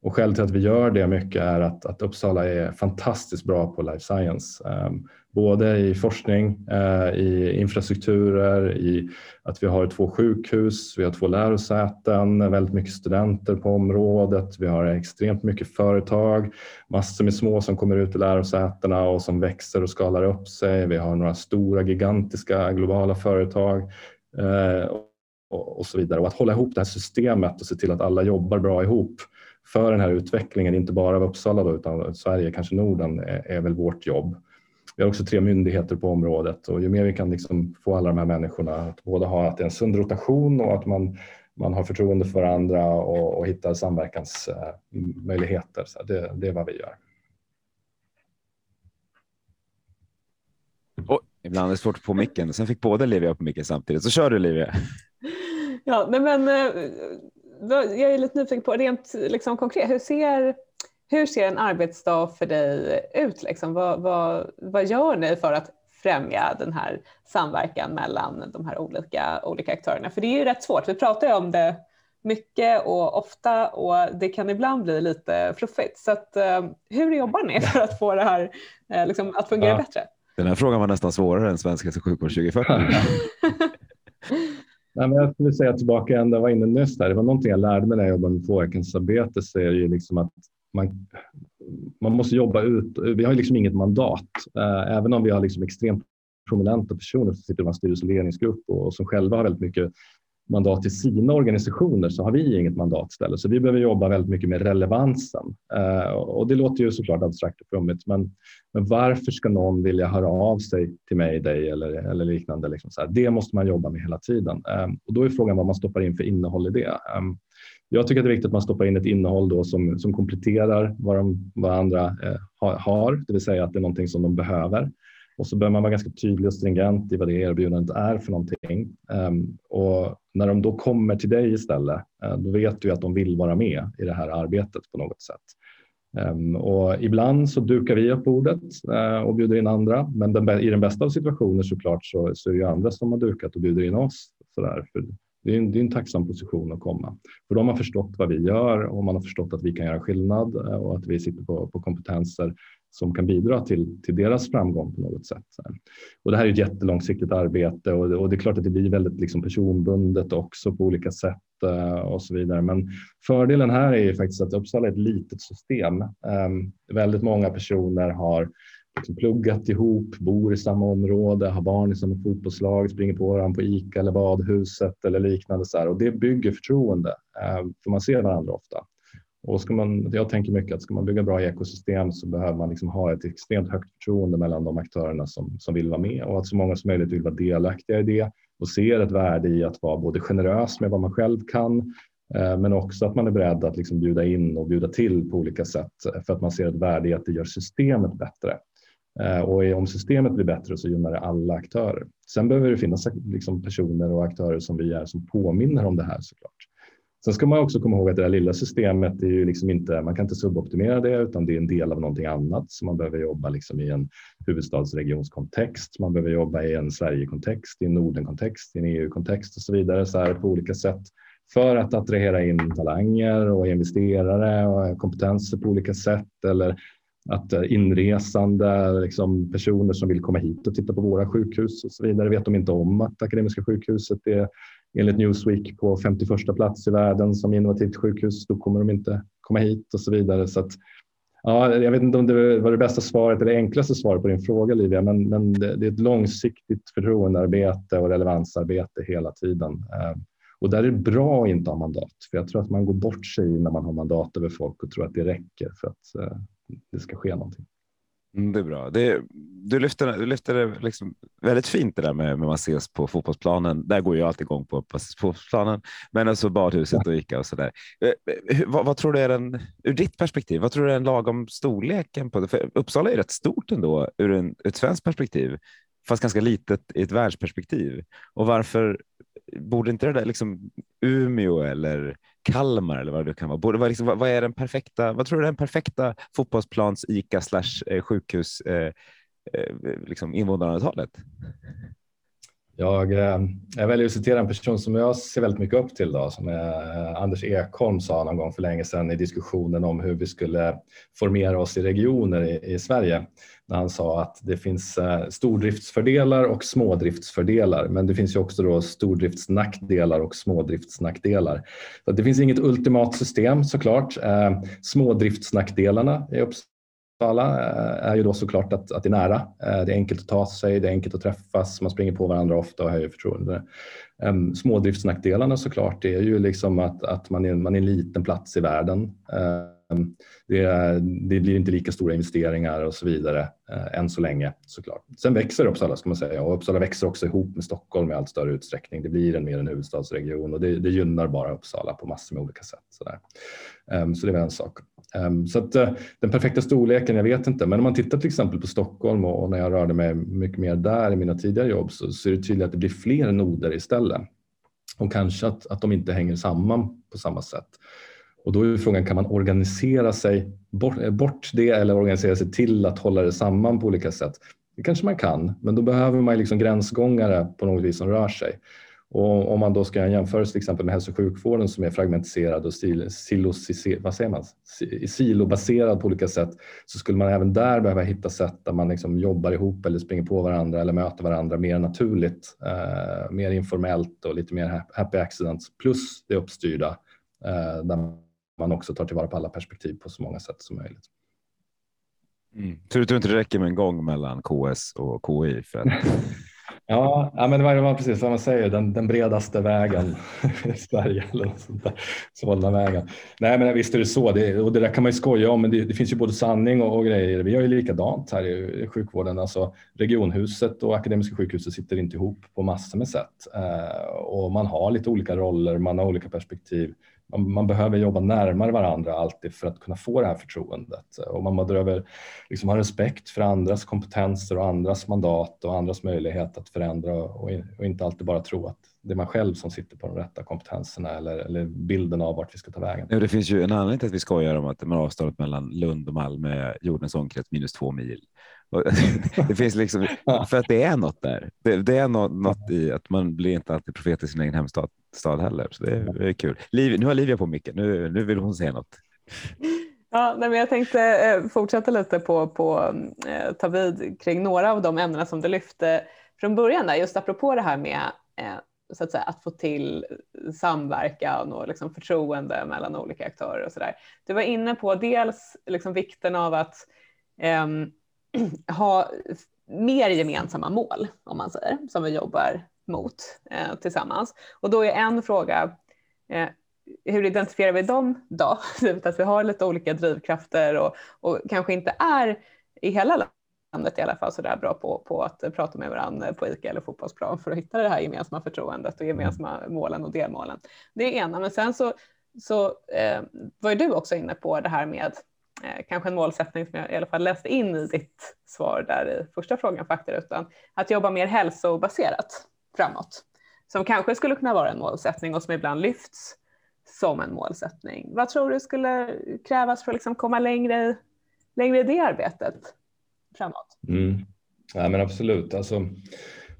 Och skälet till att vi gör det mycket är att, att Uppsala är fantastiskt bra på life science. Um, både i forskning, uh, i infrastrukturer, i att vi har två sjukhus, vi har två lärosäten, väldigt mycket studenter på området, vi har extremt mycket företag, massor med små som kommer ut i lärosätena och som växer och skalar upp sig. Vi har några stora gigantiska globala företag Eh, och, så vidare. Och att hålla ihop det här systemet och se till att alla jobbar bra ihop för den här utvecklingen, inte bara av Uppsala då, utan Sverige, kanske Norden, är, är, väl vårt jobb. Vi har också tre myndigheter på området och ju mer vi kan liksom få alla de här människorna att både ha att det är en sund rotation och att man, man har förtroende för andra och, och hittar samverkansmöjligheter. Så det, det är vad vi gör. Ibland är det svårt få micken. Sen fick båda Livia på micken samtidigt. Så kör du Livia. [laughs] Ja, nej men eh, jag är lite nyfiken på rent liksom, konkret. Hur ser hur ser en arbetsdag för dig ut? Liksom? Vad, vad, vad gör ni för att främja den här samverkan mellan de här olika, olika aktörerna? För det är ju rätt svårt. Vi pratar ju om det mycket och ofta och det kan ibland bli lite fluffigt. Så att, eh, hur jobbar ni [laughs] för att få det här eh, liksom, att fungera ja. bättre? Den här frågan var nästan svårare än svensk hälso och sjukvård 2040. Nej, men jag skulle säga tillbaka jag var inne nyss där. Det var någonting jag lärde mig när jag jobbade med påverkansarbete. Så är det ju liksom att man, man måste jobba ut. Vi har liksom inget mandat, eh, även om vi har liksom extremt prominenta personer som sitter i en styrelse och ledningsgrupp och som själva har väldigt mycket mandat till sina organisationer så har vi inget mandat istället. Så vi behöver jobba väldigt mycket med relevansen. Eh, och det låter ju såklart abstrakt och flummigt, men, men varför ska någon vilja höra av sig till mig, dig eller, eller liknande? Liksom så här. Det måste man jobba med hela tiden. Eh, och då är frågan vad man stoppar in för innehåll i det. Eh, jag tycker att det är viktigt att man stoppar in ett innehåll då som, som kompletterar vad, de, vad andra eh, har, det vill säga att det är någonting som de behöver. Och så bör man vara ganska tydlig och stringent i vad det erbjudandet är för någonting. Ehm, och när de då kommer till dig istället, eh, då vet du att de vill vara med i det här arbetet på något sätt. Ehm, och ibland så dukar vi upp bordet eh, och bjuder in andra, men den, i den bästa av situationer såklart så, så är det ju andra som har dukat och bjuder in oss. Sådär, för det är, en, det är en tacksam position att komma. För de har förstått vad vi gör och man har förstått att vi kan göra skillnad eh, och att vi sitter på, på kompetenser som kan bidra till, till deras framgång på något sätt. Och det här är ett jättelångsiktigt arbete och det, och det är klart att det blir väldigt liksom personbundet också på olika sätt eh, och så vidare. Men fördelen här är ju faktiskt att Uppsala är ett litet system. Um, väldigt många personer har liksom pluggat ihop, bor i samma område, har barn i samma fotbollslag, springer på varandra på Ica eller badhuset eller liknande. Så här. Och det bygger förtroende, ehm, för man ser varandra ofta. Och ska man, jag tänker mycket att ska man bygga bra ekosystem så behöver man liksom ha ett extremt högt förtroende mellan de aktörerna som, som vill vara med och att så många som möjligt vill vara delaktiga i det och ser ett värde i att vara både generös med vad man själv kan eh, men också att man är beredd att liksom bjuda in och bjuda till på olika sätt för att man ser ett värde i att det gör systemet bättre. Eh, och om systemet blir bättre så gynnar det alla aktörer. Sen behöver det finnas liksom personer och aktörer som vi är som påminner om det här såklart. Sen ska man också komma ihåg att det här lilla systemet är ju liksom inte, man kan inte suboptimera det, utan det är en del av någonting annat. Så man behöver jobba liksom i en huvudstadsregionskontext, man behöver jobba i en Sverigekontext, i en Nordenkontext, i en EU-kontext och så vidare, så här på olika sätt för att attrahera in talanger och investerare och kompetenser på olika sätt eller att eh, inresande liksom personer som vill komma hit och titta på våra sjukhus och så vidare vet de inte om att Akademiska sjukhuset är enligt Newsweek på 51 plats i världen som innovativt sjukhus. Då kommer de inte komma hit och så vidare. Så att, ja, jag vet inte om det var det bästa svaret eller enklaste svaret på din fråga Livia, men, men det, det är ett långsiktigt förtroendearbete och relevansarbete hela tiden. Eh, och där är det bra att inte ha mandat, för jag tror att man går bort sig när man har mandat över folk och tror att det räcker för att eh, det ska ske någonting. Mm, det är bra. Det, du lyfter, du lyfter det liksom väldigt fint det där med, med man ses på fotbollsplanen. Där går jag alltid igång på, på fotbollsplanen, men alltså badhuset och Ica och så där. Eh, eh, vad, vad, tror du är den ur ditt perspektiv? Vad tror du är den lagom storleken på det? För Uppsala är rätt stort ändå ur en, ett svenskt perspektiv, fast ganska litet i ett världsperspektiv. Och varför borde inte det där liksom Umeå eller Kalmar eller vad det kan vara. Både, vad, liksom, vad, vad, är den perfekta, vad tror du är den perfekta fotbollsplans ICA slash eh, sjukhus eh, eh, liksom invånarantalet? Jag, eh, jag väljer att citera en person som jag ser väldigt mycket upp till, då, som är eh, Anders Ekholm sa någon gång för länge sedan i diskussionen om hur vi skulle formera oss i regioner i, i Sverige. När han sa att det finns eh, stordriftsfördelar och smådriftsfördelar, men det finns ju också då stordriftsnackdelar och smådriftsnackdelar. Så det finns inget ultimat system såklart. Eh, smådriftsnackdelarna är Uppsala eh, är ju då såklart att, att det är nära. Det är enkelt att ta sig, det är enkelt att träffas, man springer på varandra ofta och höjer förtroende. Ehm, smådriftsnackdelarna såklart är ju liksom att, att man, är, man är en liten plats i världen. Ehm, det, det, blir inte lika stora investeringar och så vidare eh, än så länge såklart. Sen växer Uppsala ska man säga och Uppsala växer också ihop med Stockholm i allt större utsträckning. Det blir en mer en huvudstadsregion och det, det gynnar bara Uppsala på massor med olika sätt. Sådär. Um, så det är en sak. Um, så att, uh, den perfekta storleken, jag vet inte, men om man tittar till exempel på Stockholm och, och när jag rörde mig mycket mer där i mina tidigare jobb så, så är det tydligt att det blir fler noder istället och kanske att, att de inte hänger samman på samma sätt. Och då är frågan, kan man organisera sig bort, bort det eller organisera sig till att hålla det samman på olika sätt? Det kanske man kan, men då behöver man liksom gränsgångare på något vis som rör sig. Och om man då ska jämföra till exempel med hälso och sjukvården som är fragmentiserad och silos, vad säger man? silobaserad på olika sätt så skulle man även där behöva hitta sätt där man liksom jobbar ihop eller springer på varandra eller möter varandra mer naturligt, eh, mer informellt och lite mer happy accidents plus det uppstyrda eh, där man också tar tillvara på alla perspektiv på så många sätt som möjligt. Mm. Så du tror inte det räcker med en gång mellan KS och KI? För att... [laughs] Ja, ja men det var precis vad man säger, den, den bredaste vägen i Sverige eller något sånt där. Solnavägen. Nej, men visst är det så. Det, och det där kan man ju skoja om, men det, det finns ju både sanning och, och, grejer. Vi har ju likadant här i, i sjukvården. Alltså, regionhuset och Akademiska sjukhuset sitter inte ihop på massor med sätt eh, och man har lite olika roller, man har olika perspektiv man, man, behöver jobba närmare varandra alltid för att kunna få det här förtroendet. Och man behöver liksom ha respekt för andras kompetenser och andras mandat och andras möjlighet att förändra och, och inte alltid bara tro att det är man själv som sitter på de rätta kompetenserna eller, eller bilden av vart vi ska ta vägen. Det finns ju en anledning till att vi skojar om att man avståndet mellan Lund och Malmö, jordens omkrets minus två mil. [laughs] det finns liksom, för att det är något där. Det, det är något, något, i att man blir inte alltid profet i sin egen hemstad stad heller. Så det är, det är kul. Liv, nu har Livia på micken. Nu, nu vill hon säga något. Ja, nej, men jag tänkte eh, fortsätta lite på, på eh, ta vid kring några av de ämnena som du lyfte från början, där, just apropå det här med eh, så att, säga, att få till samverkan och liksom förtroende mellan olika aktörer och så där. Du var inne på dels liksom vikten av att eh, [clears throat] ha mer gemensamma mål, om man säger, som vi jobbar mot eh, tillsammans. Och då är en fråga, eh, hur identifierar vi dem då? [laughs] att vi har lite olika drivkrafter och, och kanske inte är i hela landet i alla fall så där bra på, på att prata med varandra på ICA eller fotbollsplan för att hitta det här gemensamma förtroendet och gemensamma målen och delmålen. Det är ena, men sen så, så eh, var ju du också inne på det här med Eh, kanske en målsättning som jag i alla fall läste in i ditt svar där i första frågan faktarutan, att jobba mer hälsobaserat framåt. Som kanske skulle kunna vara en målsättning och som ibland lyfts som en målsättning. Vad tror du skulle krävas för att liksom komma längre, längre i det arbetet framåt? Mm. Ja, men absolut. Alltså,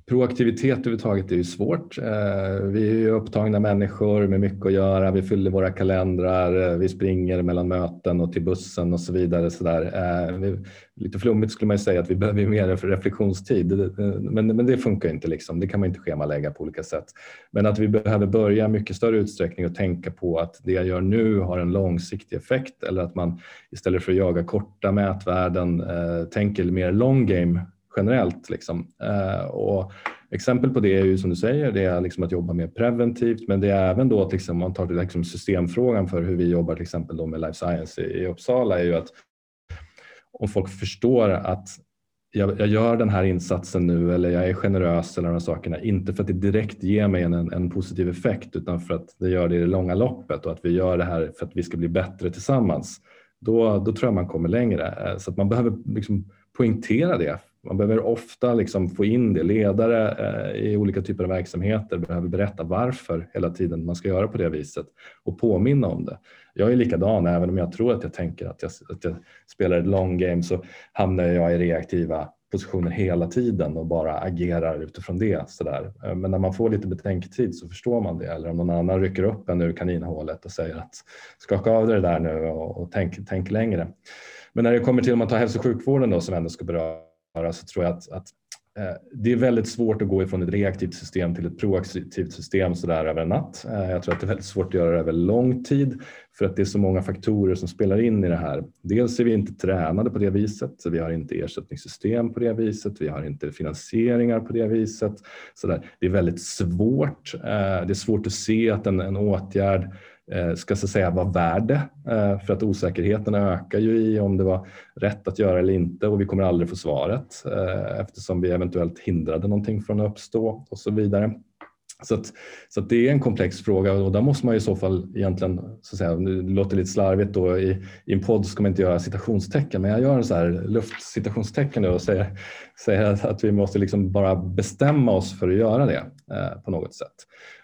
Proaktivitet överhuvudtaget är ju svårt. Eh, vi är ju upptagna människor med mycket att göra. Vi fyller våra kalendrar, eh, vi springer mellan möten och till bussen och så vidare. Så där. Eh, lite flummigt skulle man ju säga att vi behöver mer reflektionstid, men, men det funkar inte. Liksom. Det kan man inte schemalägga på olika sätt. Men att vi behöver börja mycket större utsträckning och tänka på att det jag gör nu har en långsiktig effekt eller att man istället för att jaga korta mätvärden tänker mer long game generellt. Liksom. Eh, och exempel på det är ju som du säger, det är liksom att jobba mer preventivt men det är även då att liksom, man tar till liksom systemfrågan för hur vi jobbar till exempel då med life science i, i Uppsala är ju att om folk förstår att jag, jag, gör den här insatsen nu eller jag är generös eller de sakerna, inte för att det direkt ger mig en, en positiv effekt utan för att det gör det i det långa loppet och att vi gör det här för att vi ska bli bättre tillsammans. Då, då tror jag man kommer längre. Eh, så att man behöver liksom poängtera det man behöver ofta liksom få in det. Ledare eh, i olika typer av verksamheter behöver berätta varför hela tiden man ska göra på det viset och påminna om det. Jag är likadan, även om jag tror att jag tänker att jag, att jag spelar ett long game så hamnar jag i reaktiva positioner hela tiden och bara agerar utifrån det. Så där. Eh, men när man får lite betänketid så förstår man det. Eller om någon annan rycker upp en ur kaninhålet och säger att skaka av dig det där nu och, och tänk, tänk längre. Men när det kommer till om man tar hälso och sjukvården då, som ändå ska beröra så tror jag att, att eh, det är väldigt svårt att gå ifrån ett reaktivt system till ett proaktivt system sådär över en natt. Eh, jag tror att det är väldigt svårt att göra det över lång tid för att det är så många faktorer som spelar in i det här. Dels är vi inte tränade på det viset, vi har inte ersättningssystem på det viset, vi har inte finansieringar på det viset. Så där. Det är väldigt svårt. Eh, det är svårt att se att en, en åtgärd Eh, Eh, ska så säga vara värde eh, för att osäkerheten ökar ju i om det var rätt att göra eller inte och vi kommer aldrig få svaret eh, eftersom vi eventuellt hindrade någonting från att uppstå och så vidare. Så, att, så att det är en komplex fråga och där måste man i så fall egentligen, så att säga, nu låter det lite slarvigt då, i, i en podd ska man inte göra citationstecken, men jag gör en så här luftcitationstecken och säger, säger att vi måste liksom bara bestämma oss för att göra det eh, på något sätt.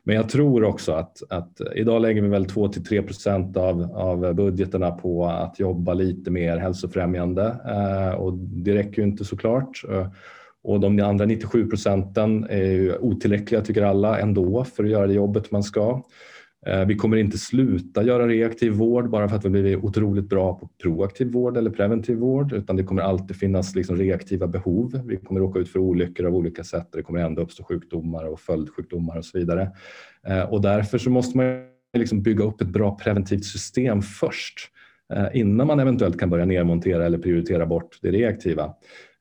Men jag tror också att, att idag lägger vi väl 2 till 3 procent av, av budgeterna på att jobba lite mer hälsofrämjande eh, och det räcker ju inte såklart. Eh, och de andra 97 procenten är ju otillräckliga tycker alla ändå för att göra det jobbet man ska. Eh, vi kommer inte sluta göra reaktiv vård bara för att vi blivit otroligt bra på proaktiv vård eller preventiv vård utan det kommer alltid finnas liksom reaktiva behov. Vi kommer råka ut för olyckor av olika sätt och det kommer ändå uppstå sjukdomar och följdsjukdomar och så vidare. Eh, och därför så måste man liksom bygga upp ett bra preventivt system först Eh, innan man eventuellt kan börja nedmontera eller prioritera bort det reaktiva.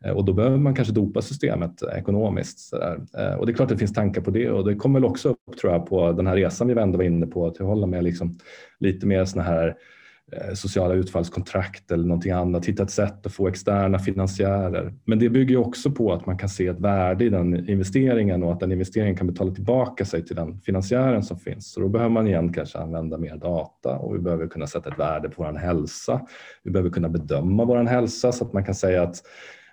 Eh, och då behöver man kanske dopa systemet ekonomiskt. Så där. Eh, och det är klart att det finns tankar på det och det kommer väl också upp tror jag, på den här resan vi ändå var inne på, att hålla med liksom lite mer såna här eh, Eh, sociala utfallskontrakt eller någonting annat, hitta ett sätt att få externa finansiärer. Men det bygger också på att man kan se ett värde i den investeringen och att den investeringen kan betala tillbaka sig till den finansiären som finns. Så då behöver man igen kanske använda mer data och vi behöver kunna sätta ett värde på vår hälsa. Vi behöver kunna bedöma vår hälsa så att man kan säga att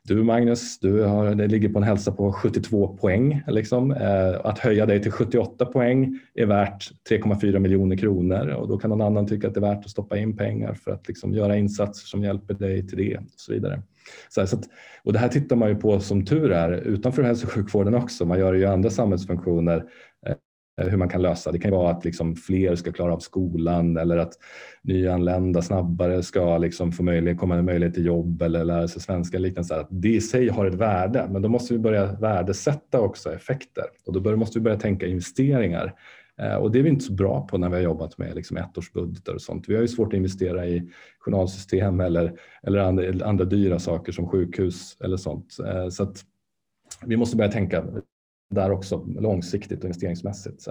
du Magnus, du har, det ligger på en hälsa på 72 poäng. Liksom. Eh, att höja dig till 78 poäng är värt 3,4 miljoner kronor och då kan någon annan tycka att det är värt att stoppa in pengar för att liksom göra insatser som hjälper dig till det och så vidare. Så, så att, och det här tittar man ju på som tur är utanför hälso och sjukvården också. Man gör det ju andra samhällsfunktioner Eh, hur man kan lösa. Det kan vara att liksom fler ska klara av skolan eller att nyanlända snabbare ska liksom få möjlighet, komma en möjlighet till jobb eller lära sig svenska. Liknande. Det i sig har ett värde, men då måste vi börja värdesätta också effekter och då måste vi börja tänka investeringar. Eh, och det är vi inte så bra på när vi har jobbat med liksom ettårsbudgetar och sånt. Vi har ju svårt att investera i journalsystem eller, eller andra, andra dyra saker som sjukhus eller sånt. Eh, så att vi måste börja tänka där också långsiktigt och investeringsmässigt.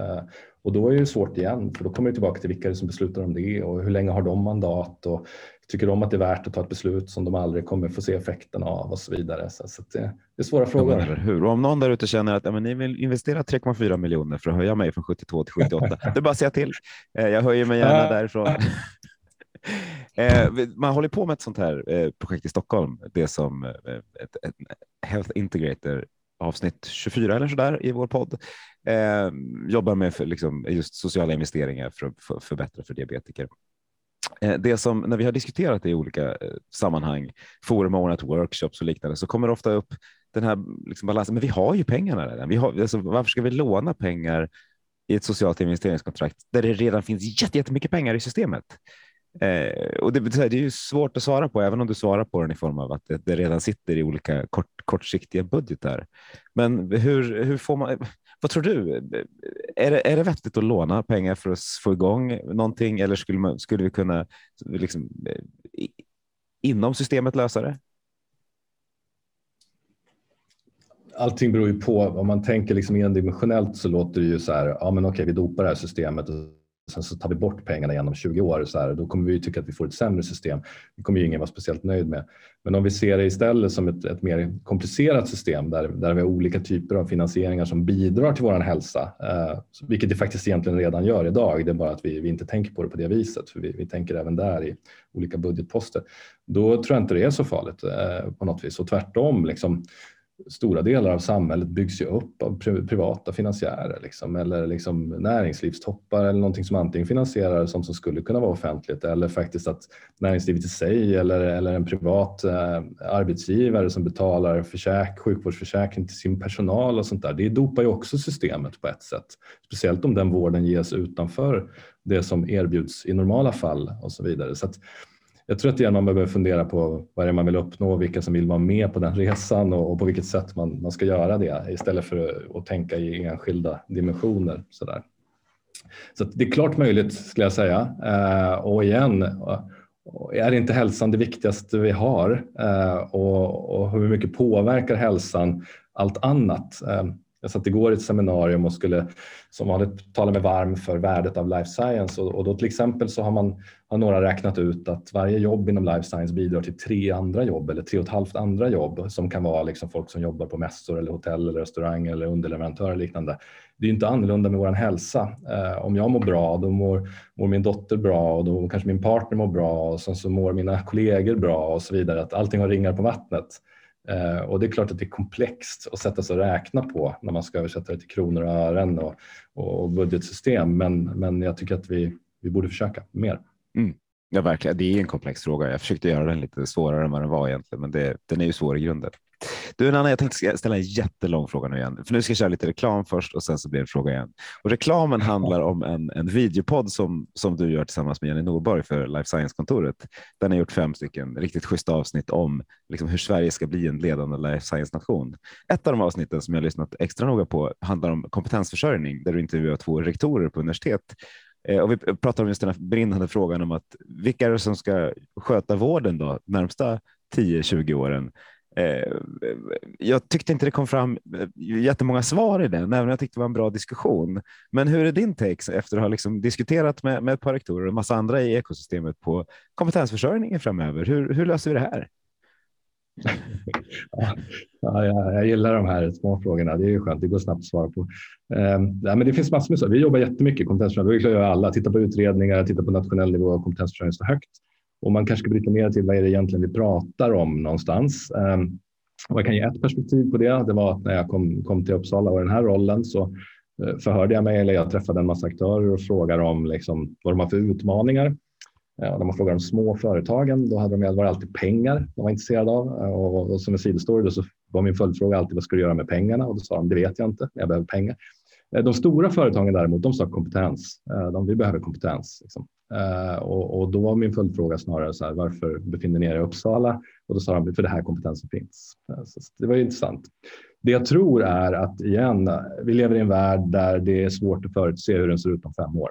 Och då är det svårt igen, för då kommer vi tillbaka till vilka det som beslutar om det och hur länge har de mandat och tycker de att det är värt att ta ett beslut som de aldrig kommer få se effekten av och så vidare. Så, så det, är svåra frågor. Ja, hur? Och om någon där ute känner att ja, men ni vill investera 3,4 miljoner för att höja mig från 72 till 78, det är bara att säga till. Eh, jag höjer mig gärna därifrån. [laughs] Eh, man håller på med ett sånt här eh, projekt i Stockholm, det som ett Health Integrator avsnitt 24 eller så där i vår podd. Eh, jobbar med för, liksom, just sociala investeringar för att för, förbättra för diabetiker. Eh, det som när vi har diskuterat det i olika eh, sammanhang, forum ordnat workshops och liknande, så kommer det ofta upp den här liksom, balansen. Men vi har ju pengarna redan. Vi har, alltså, varför ska vi låna pengar i ett socialt investeringskontrakt där det redan finns jättemycket pengar i systemet? Eh, och det, det är ju svårt att svara på, även om du svarar på den i form av att det, det redan sitter i olika kort, kortsiktiga budgetar. Men hur, hur får man? Vad tror du? Är det, är det vettigt att låna pengar för att få igång någonting eller skulle, man, skulle vi kunna liksom, inom systemet lösa det? Allting beror ju på. Om man tänker liksom endimensionellt så låter det ju så här. Ja, men okej, vi dopar det här systemet sen så tar vi bort pengarna igen om 20 år, så här, då kommer vi tycka att vi får ett sämre system. Det kommer ju ingen vara speciellt nöjd med. Men om vi ser det istället som ett, ett mer komplicerat system där, där vi har olika typer av finansieringar som bidrar till vår hälsa, eh, vilket det faktiskt egentligen redan gör idag. Det är bara att vi, vi inte tänker på det på det viset, för vi, vi tänker även där i olika budgetposter. Då tror jag inte det är så farligt eh, på något vis och tvärtom. Liksom, stora delar av samhället byggs ju upp av privata finansiärer liksom, eller liksom näringslivstoppar eller någonting som antingen finansierar som, som skulle kunna vara offentligt eller faktiskt att näringslivet i sig eller, eller en privat eh, arbetsgivare som betalar försäk, sjukvårdsförsäkring till sin personal och sånt där. Det dopar ju också systemet på ett sätt. Speciellt om den vården ges utanför det som erbjuds i normala fall och så vidare. Så att, jag tror att igen man behöver fundera på vad det är man vill uppnå, vilka som vill vara med på den resan och, och på vilket sätt man, man ska göra det istället för att, tänka i enskilda dimensioner. Sådär. Så det är klart möjligt skulle jag säga. Eh, och igen, eh, är inte hälsan det viktigaste vi har? Eh, och, och, hur mycket påverkar hälsan allt annat? Eh, jag satt igår i ett seminarium och skulle som vanligt tala mig varm för värdet av life science och, och då till exempel så har man har några räknat ut att varje jobb inom life science bidrar till tre andra jobb eller tre och ett halvt andra jobb som kan vara liksom folk som jobbar på mässor eller hotell eller restaurang eller underleverantörer och liknande. Det är inte annorlunda med vår hälsa. Eh, om jag mår bra, då mår, mår, min dotter bra och då kanske min partner mår bra och sen så mår mina kollegor bra och så vidare. Att allting har ringar på vattnet. Eh, och det är klart att det är komplext att sätta sig och räkna på när man ska översätta det till kronor och ören och, och budgetsystem. Men, men jag tycker att vi, vi borde försöka mer. Mm. Ja, verkligen. Det är en komplex fråga. Jag försökte göra den lite svårare än vad den var egentligen, men det, den är ju svår i grunden. Du, Nanna, jag tänkte ställa en jättelång fråga nu igen, för nu ska jag köra lite reklam först och sen så blir det en fråga igen. Och reklamen handlar om en, en videopodd som, som du gör tillsammans med Jenny Norborg för Life Science-kontoret. Den har gjort fem stycken riktigt schyssta avsnitt om liksom, hur Sverige ska bli en ledande life science-nation. Ett av de avsnitten som jag lyssnat extra noga på handlar om kompetensförsörjning, där du intervjuar två rektorer på universitet eh, och vi pratar om just den här brinnande frågan om att vilka är det som ska sköta vården då närmsta 10-20 åren? Eh, jag tyckte inte det kom fram eh, jättemånga svar i den, även om jag tyckte det var en bra diskussion. Men hur är din take efter att ha liksom diskuterat med, med ett par rektorer och en massa andra i ekosystemet på kompetensförsörjningen framöver? Hur, hur löser vi det här? [laughs] ja, jag, jag, gillar de här små frågorna. Det är ju skönt. Det går snabbt att svara på. Um, nej, men det finns massor med så. Vi jobbar jättemycket kompetensförsörjning. vi gör alla. Titta på utredningar, titta på nationell nivå och kompetensförsörjning så högt. Och man kanske ska bryta ner till vad är det egentligen vi pratar om någonstans. Ehm, och jag kan ge ett perspektiv på det. Det var att när jag kom, kom till Uppsala och den här rollen så eh, förhörde jag mig, eller jag träffade en massa aktörer och frågade om liksom, vad de har för utmaningar. Eh, och när man frågar de små företagen, då hade de var alltid pengar de var intresserade av. Eh, och, och som en sidostory så var min följdfråga alltid vad ska du göra med pengarna? Och då sa de det vet jag inte, jag behöver pengar. De stora företagen däremot, de sa kompetens. De, vi behöver kompetens. Liksom. Eh, och, och, då var min följdfråga snarare så här, varför befinner ni er i Uppsala? Och då sa de, för det här kompetensen finns. Eh, så det var intressant. Det jag tror är att igen, vi lever i en värld där det är svårt att förutse hur den ser ut om fem år.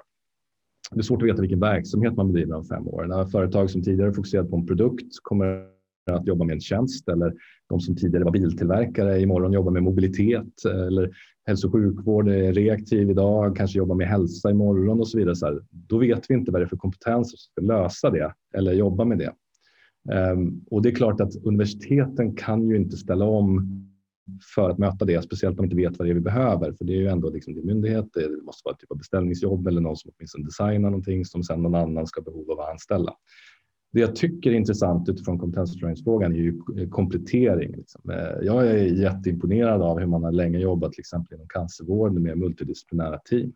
Det är svårt att veta vilken verksamhet man bedriver om fem år. När företag som tidigare fokuserat på en produkt kommer att jobba med en tjänst eller de som tidigare var biltillverkare imorgon jobbar med mobilitet eh, eller hälso och sjukvård är reaktiv idag, kanske jobbar med hälsa imorgon och så vidare. Så här, då vet vi inte vad det är för kompetens som ska lösa det eller jobba med det. Um, och det är klart att universiteten kan ju inte ställa om för att möta det, speciellt om de inte vet vad det är vi behöver. För det är ju ändå liksom det myndighet, det måste vara ett typ av beställningsjobb eller någon som åtminstone designar någonting som sen någon annan ska behov av att anställa. Det jag tycker är intressant utifrån kompetensförsörjningsfrågan är ju eh, komplettering. Liksom. Eh, jag är jätteimponerad av hur man har länge jobbat till exempel inom cancervården med multidisciplinära team.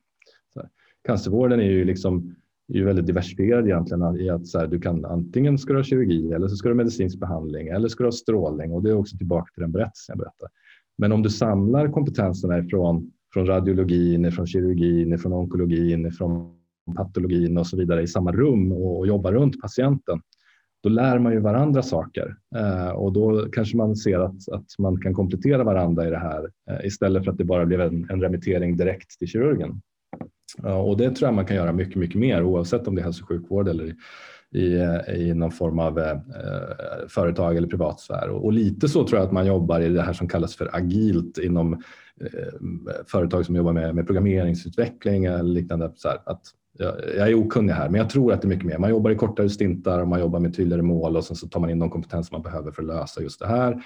Så cancervården är ju liksom är ju väldigt diversifierad egentligen i att så här, du kan antingen ska du ha kirurgi eller så ska du ha medicinsk behandling eller ska du ha strålning och det är också tillbaka till den berättelsen jag berättar. Men om du samlar kompetenserna ifrån från radiologin, från kirurgin, från onkologin, från patologin och så vidare i samma rum och, och jobbar runt patienten, då lär man ju varandra saker eh, och då kanske man ser att, att man kan komplettera varandra i det här eh, istället för att det bara blev en, en remittering direkt till kirurgen. Eh, och det tror jag man kan göra mycket, mycket mer oavsett om det är hälso och sjukvård eller i, i någon form av eh, eh företag eller privatsfär. Och, och, lite så tror jag att man jobbar i det här som kallas för agilt inom eh, företag som jobbar med, med programmeringsutveckling eller liknande. Så här, att jag är okunnig här, men jag tror att det är mycket mer. Man jobbar i kortare stintar och man jobbar med tydligare mål och sen så tar man in de kompetenser man behöver för att lösa just det här.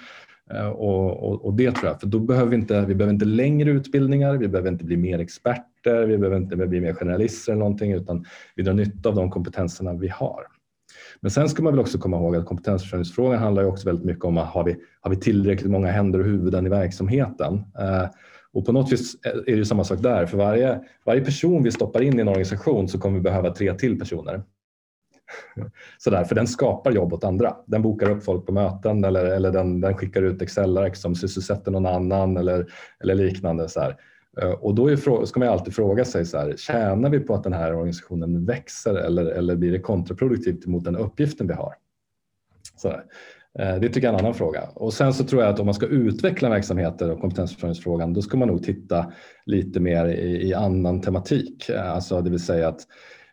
Eh, och, och, och, det tror jag, för då behöver vi inte, vi behöver inte längre utbildningar, vi behöver inte bli mer experter, vi behöver inte bli mer generalister eller någonting, utan vi drar nytta av de kompetenserna vi har. Men sen ska man väl också komma ihåg att kompetensförsörjningsfrågan handlar ju också väldigt mycket om att har vi, har vi tillräckligt många händer och huvuden i verksamheten? Eh, och på något vis är det samma sak där. För varje, varje person vi stoppar in i en organisation så kommer vi behöva tre till personer. [laughs] Sådär, för den skapar jobb åt andra. Den bokar upp folk på möten eller, eller den, den skickar ut Excel-ark som sysselsätter någon annan eller, eller liknande. Så här. Eh, och då är, ska man alltid fråga sig, så här, tjänar vi på att den här organisationen växer eller, eller blir det kontraproduktivt mot den uppgiften vi har? Så där. Eh, det tycker jag är en annan fråga. Och sen så tror jag att om man ska utveckla verksamheter och kompetensförsörjningsfrågan, då ska man nog titta lite mer i, i annan tematik. Eh, alltså det vill säga att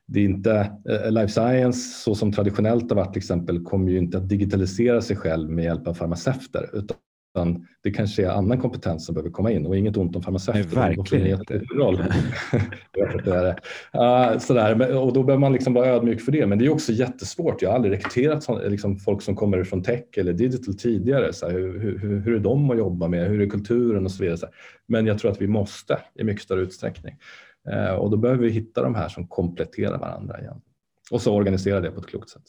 det är inte, eh, life science så som traditionellt har varit till exempel kommer ju inte att digitalisera sig själv med hjälp av farmaceuter utan utan det kanske är annan kompetens som behöver komma in och inget ont om farmaceuter. Nej, verkligen inte. Roll. [laughs] uh, sådär. Och då behöver man liksom vara ödmjuk för det. Men det är också jättesvårt. Jag har aldrig rekryterat liksom, folk som kommer från tech eller digital tidigare. Så hur, hur, hur, är de att jobba med? Hur är kulturen och så vidare. Så Men jag tror att vi måste i mycket större utsträckning. Uh, och då behöver vi hitta de här som kompletterar varandra igen. Och så organisera det på ett klokt sätt.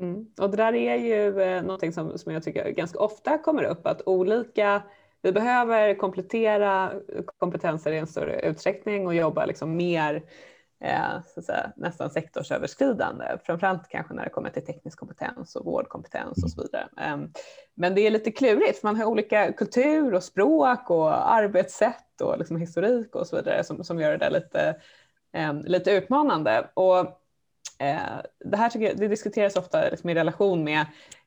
Mm. Och det där är ju eh, någonting som, som jag tycker ganska ofta kommer upp, att olika, vi behöver komplettera kompetenser i en större utsträckning och jobba liksom mer eh, så att säga, nästan sektorsöverskridande, framförallt kanske när det kommer till teknisk kompetens och vårdkompetens och så vidare. Eh, men det är lite klurigt, för man har olika kultur och språk och arbetssätt och liksom historik och så vidare som, som gör det där lite, eh, lite utmanande. Och det här tycker jag, det diskuteras ofta liksom i relation med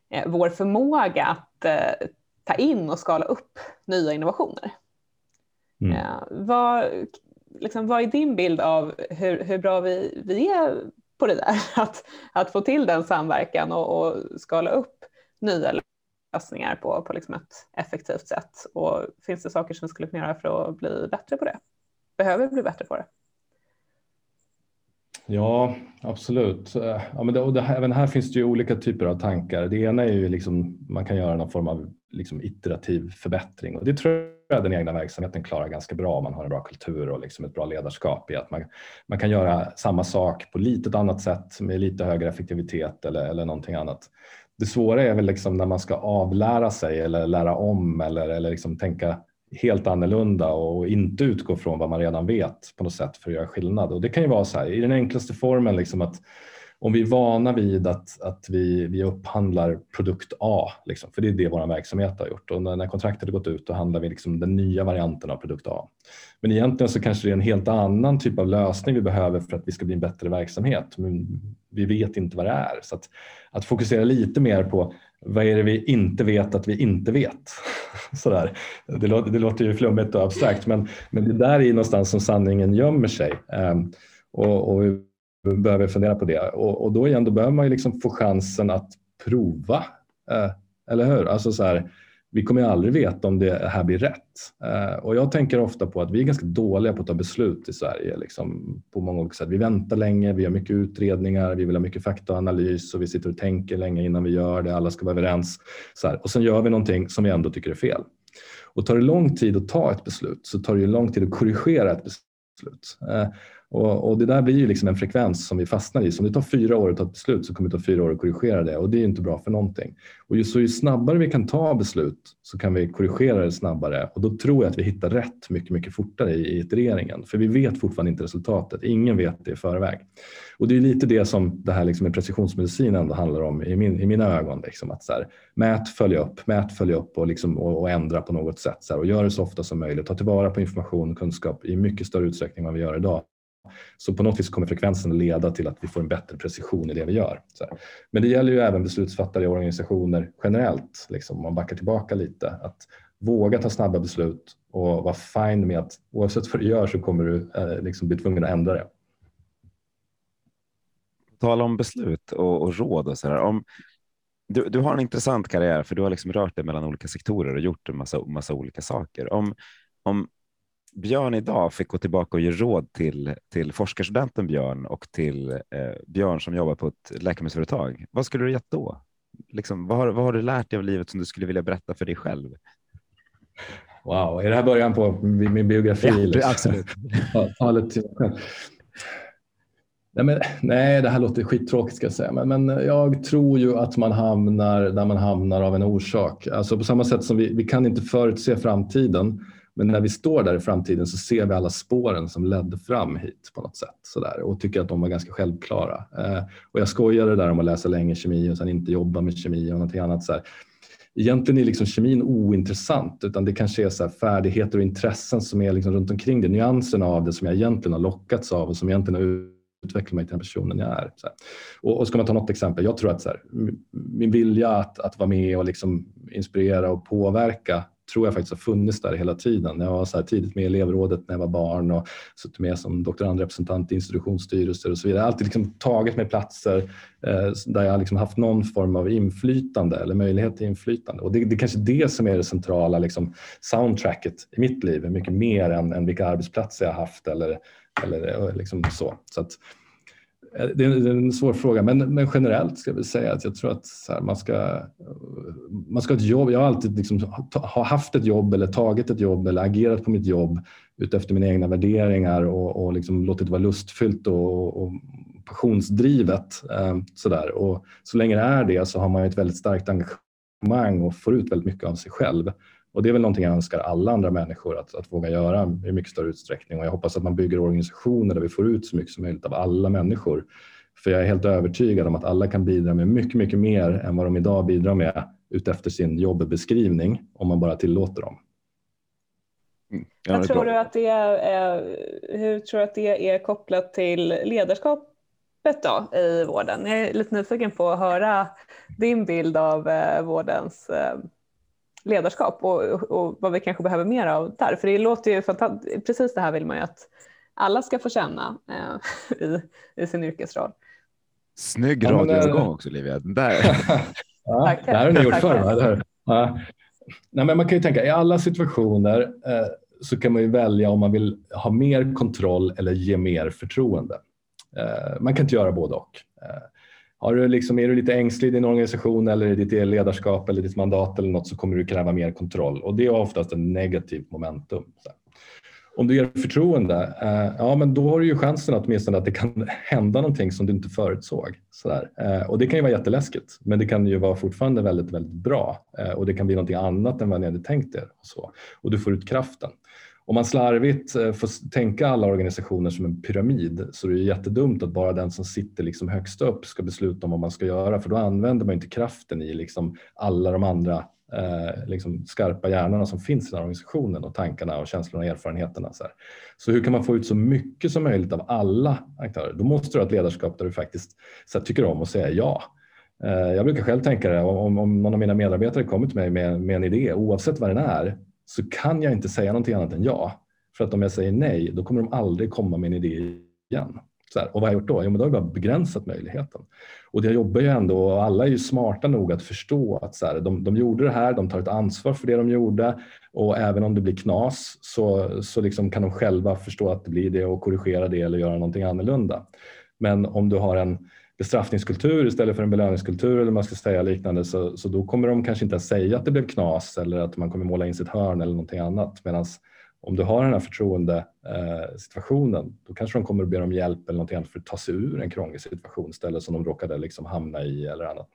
eh, vår förmåga att eh, ta in och skala upp nya innovationer. Mm. vad, liksom, vad är din bild av hur, hur bra vi, vi är på det där? [laughs] Att, att få till den samverkan och, och skala upp nya lösningar på, på liksom ett effektivt sätt. Och finns det saker som vi skulle kunna göra för att bli bättre på det? Behöver vi bli bättre på det? Ja, absolut. Eh, ja, men det, och det, även här finns det ju olika typer av tankar. Det ena är ju liksom man kan göra någon form av liksom iterativ förbättring och det tror jag den egna verksamheten klarar ganska bra om man har en bra kultur och liksom ett bra ledarskap i att man, man kan göra samma sak på lite annat sätt med lite högre effektivitet eller, eller någonting annat. Det svåra är väl liksom när man ska avlära sig eller lära om eller, eller liksom tänka helt annorlunda och inte utgå från vad man redan vet på något sätt för att göra skillnad. Och det kan ju vara så här i den enklaste formen liksom att om vi är vana vid att, att vi, vi upphandlar produkt A, liksom, för det är det vår verksamhet har gjort och när, när kontraktet har gått ut då handlar vi liksom den nya varianten av produkt A. Men egentligen så kanske det är en helt annan typ av lösning vi behöver för att vi ska bli en bättre verksamhet. Men vi vet inte vad det är. Så att, att fokusera lite mer på vad är det vi inte vet att vi inte vet? [laughs] Sådär. Det, låter, det låter ju flummigt och abstrakt men, men det där är ju någonstans som sanningen gömmer sig. Um, och, och, vi behöver fundera på det. Och, och då igen, då behöver man ju liksom få chansen att prova. Uh, eller hur? Alltså så här, vi kommer aldrig veta om det här blir rätt. Eh, och jag tänker ofta på att vi är ganska dåliga på att ta beslut i Sverige. Liksom, på många olika sätt. Vi väntar länge, vi har mycket utredningar, vi vill ha mycket faktaanalys och vi sitter och tänker länge innan vi gör det. Alla ska vara överens. Så här. Och sen gör vi någonting som vi ändå tycker är fel. Och tar det lång tid att ta ett beslut så tar det ju lång tid att korrigera ett beslut. Eh, och, och, det där blir ju liksom en frekvens som vi fastnar i. Så om det tar fyra år att ta ett beslut så kommer det ta fyra år att korrigera det och det är inte bra för någonting. Och ju, så ju snabbare vi kan ta beslut så kan vi korrigera det snabbare och då tror jag att vi hittar rätt mycket, mycket fortare i, i itereringen. För vi vet fortfarande inte resultatet. Ingen vet det i förväg. Och det är lite det som det här liksom med precisionsmedicin ändå handlar om i, min, i mina ögon. Liksom att så här, mät, följ upp, mät, följ upp och, liksom, och, och ändra på något sätt. Så här, och gör det så ofta som möjligt. Ta tillvara på information och kunskap i mycket större utsträckning än vad vi gör idag. Så på något vis kommer frekvensen att leda till att vi får en bättre precision i det vi gör. Men det gäller ju även beslutsfattare i organisationer generellt, liksom, om man backar tillbaka lite. Att våga ta snabba beslut och vara fine med att oavsett vad du gör så kommer du eh, liksom bli tvungen att ändra det. Tala om beslut och, och råd och så där. Om, du, du har en intressant karriär för du har liksom rört dig mellan olika sektorer och gjort en massa, massa olika saker. Om, om Björn idag fick gå tillbaka och ge råd till, till forskarstudenten Björn och till eh, Björn som jobbar på ett läkemedelsföretag, vad skulle du gett då? Liksom, vad, har, vad har du lärt dig av livet som du skulle vilja berätta för dig själv? Wow, är det här början på min biografi? Ja, liksom? absolut. [laughs] Talet till Nej, men, nej, det här låter skittråkigt ska jag säga, men, men jag tror ju att man hamnar där man hamnar av en orsak. Alltså på samma sätt som vi, vi kan inte förutse framtiden, men när vi står där i framtiden så ser vi alla spåren som ledde fram hit på något sätt sådär, och tycker att de var ganska självklara. Eh, och jag skojade där om att läsa länge kemi och sen inte jobba med kemi och någonting annat. Så Egentligen är liksom kemin ointressant utan det kanske är så färdigheter och intressen som är liksom runt omkring det. Nyanserna av det som jag egentligen har lockats av och som egentligen har utvecklat mig till den personen jag är. Så och, och, ska man ta något exempel, jag tror att så här, min vilja att, att vara med och liksom inspirera och påverka tror jag faktiskt har funnits där hela tiden. Jag var så här tidigt med i elevrådet när jag var barn och suttit med som doktorandrepresentant i institutionsstyrelser och så vidare. Jag har alltid liksom tagit mig platser eh, där jag har liksom haft någon form av inflytande eller möjlighet till inflytande. Och det, det är kanske det som är det centrala liksom, soundtracket i mitt liv, mycket mer än, än vilka arbetsplatser jag har haft eller, eller eh, liksom så. så att, Eh, Eh, det är en svår fråga, men, men generellt ska jag säga att jag tror att här, man, ska, eh, man ska ha ett jobb. Jag har alltid liksom, ha haft ett jobb eller tagit ett jobb eller agerat på mitt jobb utefter mina egna värderingar och, och liksom låtit det vara lustfyllt och, och passionsdrivet. Eh, sådär. Och så länge det är det så har man ett väldigt starkt engagemang och får ut väldigt mycket av sig själv. Och det är väl någonting jag önskar alla andra människor att, att våga göra i mycket större utsträckning. Och jag hoppas att man bygger organisationer där vi får ut så mycket som möjligt av alla människor. För jag är helt övertygad om att alla kan bidra med mycket, mycket mer än vad de idag bidrar med utefter sin jobbeskrivning om man bara tillåter dem. Mm. Ja, tror du att det är, hur tror du att det är kopplat till ledarskapet då i vården? Jag är lite nyfiken på att höra din bild av eh, vårdens eh, ledarskap och, och, vad vi kanske behöver mer av där. För det låter ju fantastiskt, precis det här vill man ju att alla ska få känna eh, [laughs] i, i sin yrkesroll. Snygg radioövergång också Olivia. Där. [laughs] ja, det här har ni gjort förr. Ja. Nej, men man kan ju tänka i alla situationer eh, så kan man ju välja om man vill ha mer kontroll eller ge mer förtroende. Eh, man kan inte göra både och. Eh, har du liksom, är du lite ängslig i din organisation eller i ditt ledarskap eller ditt mandat eller något så kommer du kräva mer kontroll och det är oftast en negativt momentum. Om du ger förtroende, eh, ja men då har du ju chansen att åtminstone att det kan hända någonting som du inte förutsåg. Sådär. Eh, och det kan ju vara jätteläskigt, men det kan ju vara fortfarande väldigt, väldigt bra eh, och det kan bli någonting annat än vad ni hade tänkt er. Och, så. och du får ut kraften om man slarvigt eh, får tänka alla organisationer som en pyramid så är det jättedumt att bara den som sitter liksom högst upp ska besluta om vad man ska göra för då använder man inte kraften i liksom alla de andra eh, liksom skarpa hjärnorna som finns i den här organisationen och tankarna och känslorna och erfarenheterna. Så, här. så hur kan man få ut så mycket som möjligt av alla aktörer? Då måste du ha ett ledarskap där du faktiskt så här, tycker om att säga ja. Eh, jag brukar själv tänka det, om, om någon av mina medarbetare kommer till mig med, med en idé, oavsett vad den är, så kan jag inte säga någonting annat än ja. För att om jag säger nej, då kommer de aldrig komma med en idé igen. Så här, och vad har jag gjort då? Jo, men då har jag bara begränsat möjligheten. Och det jobbar ju ändå och alla är ju smarta nog att förstå att så här, de, de gjorde det här, de tar ett ansvar för det de gjorde och även om det blir knas så, så liksom kan de själva förstå att det blir det och korrigera det eller göra någonting annorlunda. Men om du har en bestraffningskultur istället för en belöningskultur eller man ska säga liknande så, så då kommer de kanske inte att säga att det blev knas eller att man kommer måla in sitt hörn eller någonting annat. Medan om du har den här förtroendesituationen eh, då kanske de kommer att be om hjälp eller någonting annat för att ta sig ur en krånglig situation istället som de råkade liksom hamna i eller annat.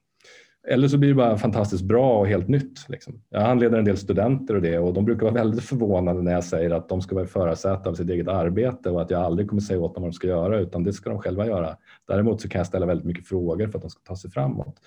Eller så blir det bara fantastiskt bra och helt nytt. Liksom. Jag handleder en del studenter och det och de brukar vara väldigt förvånade när jag säger att de ska vara i förarsätet av sitt eget arbete och att jag aldrig kommer säga åt dem vad de ska göra utan det ska de själva göra. Däremot så kan jag ställa väldigt mycket frågor för att de ska ta sig framåt.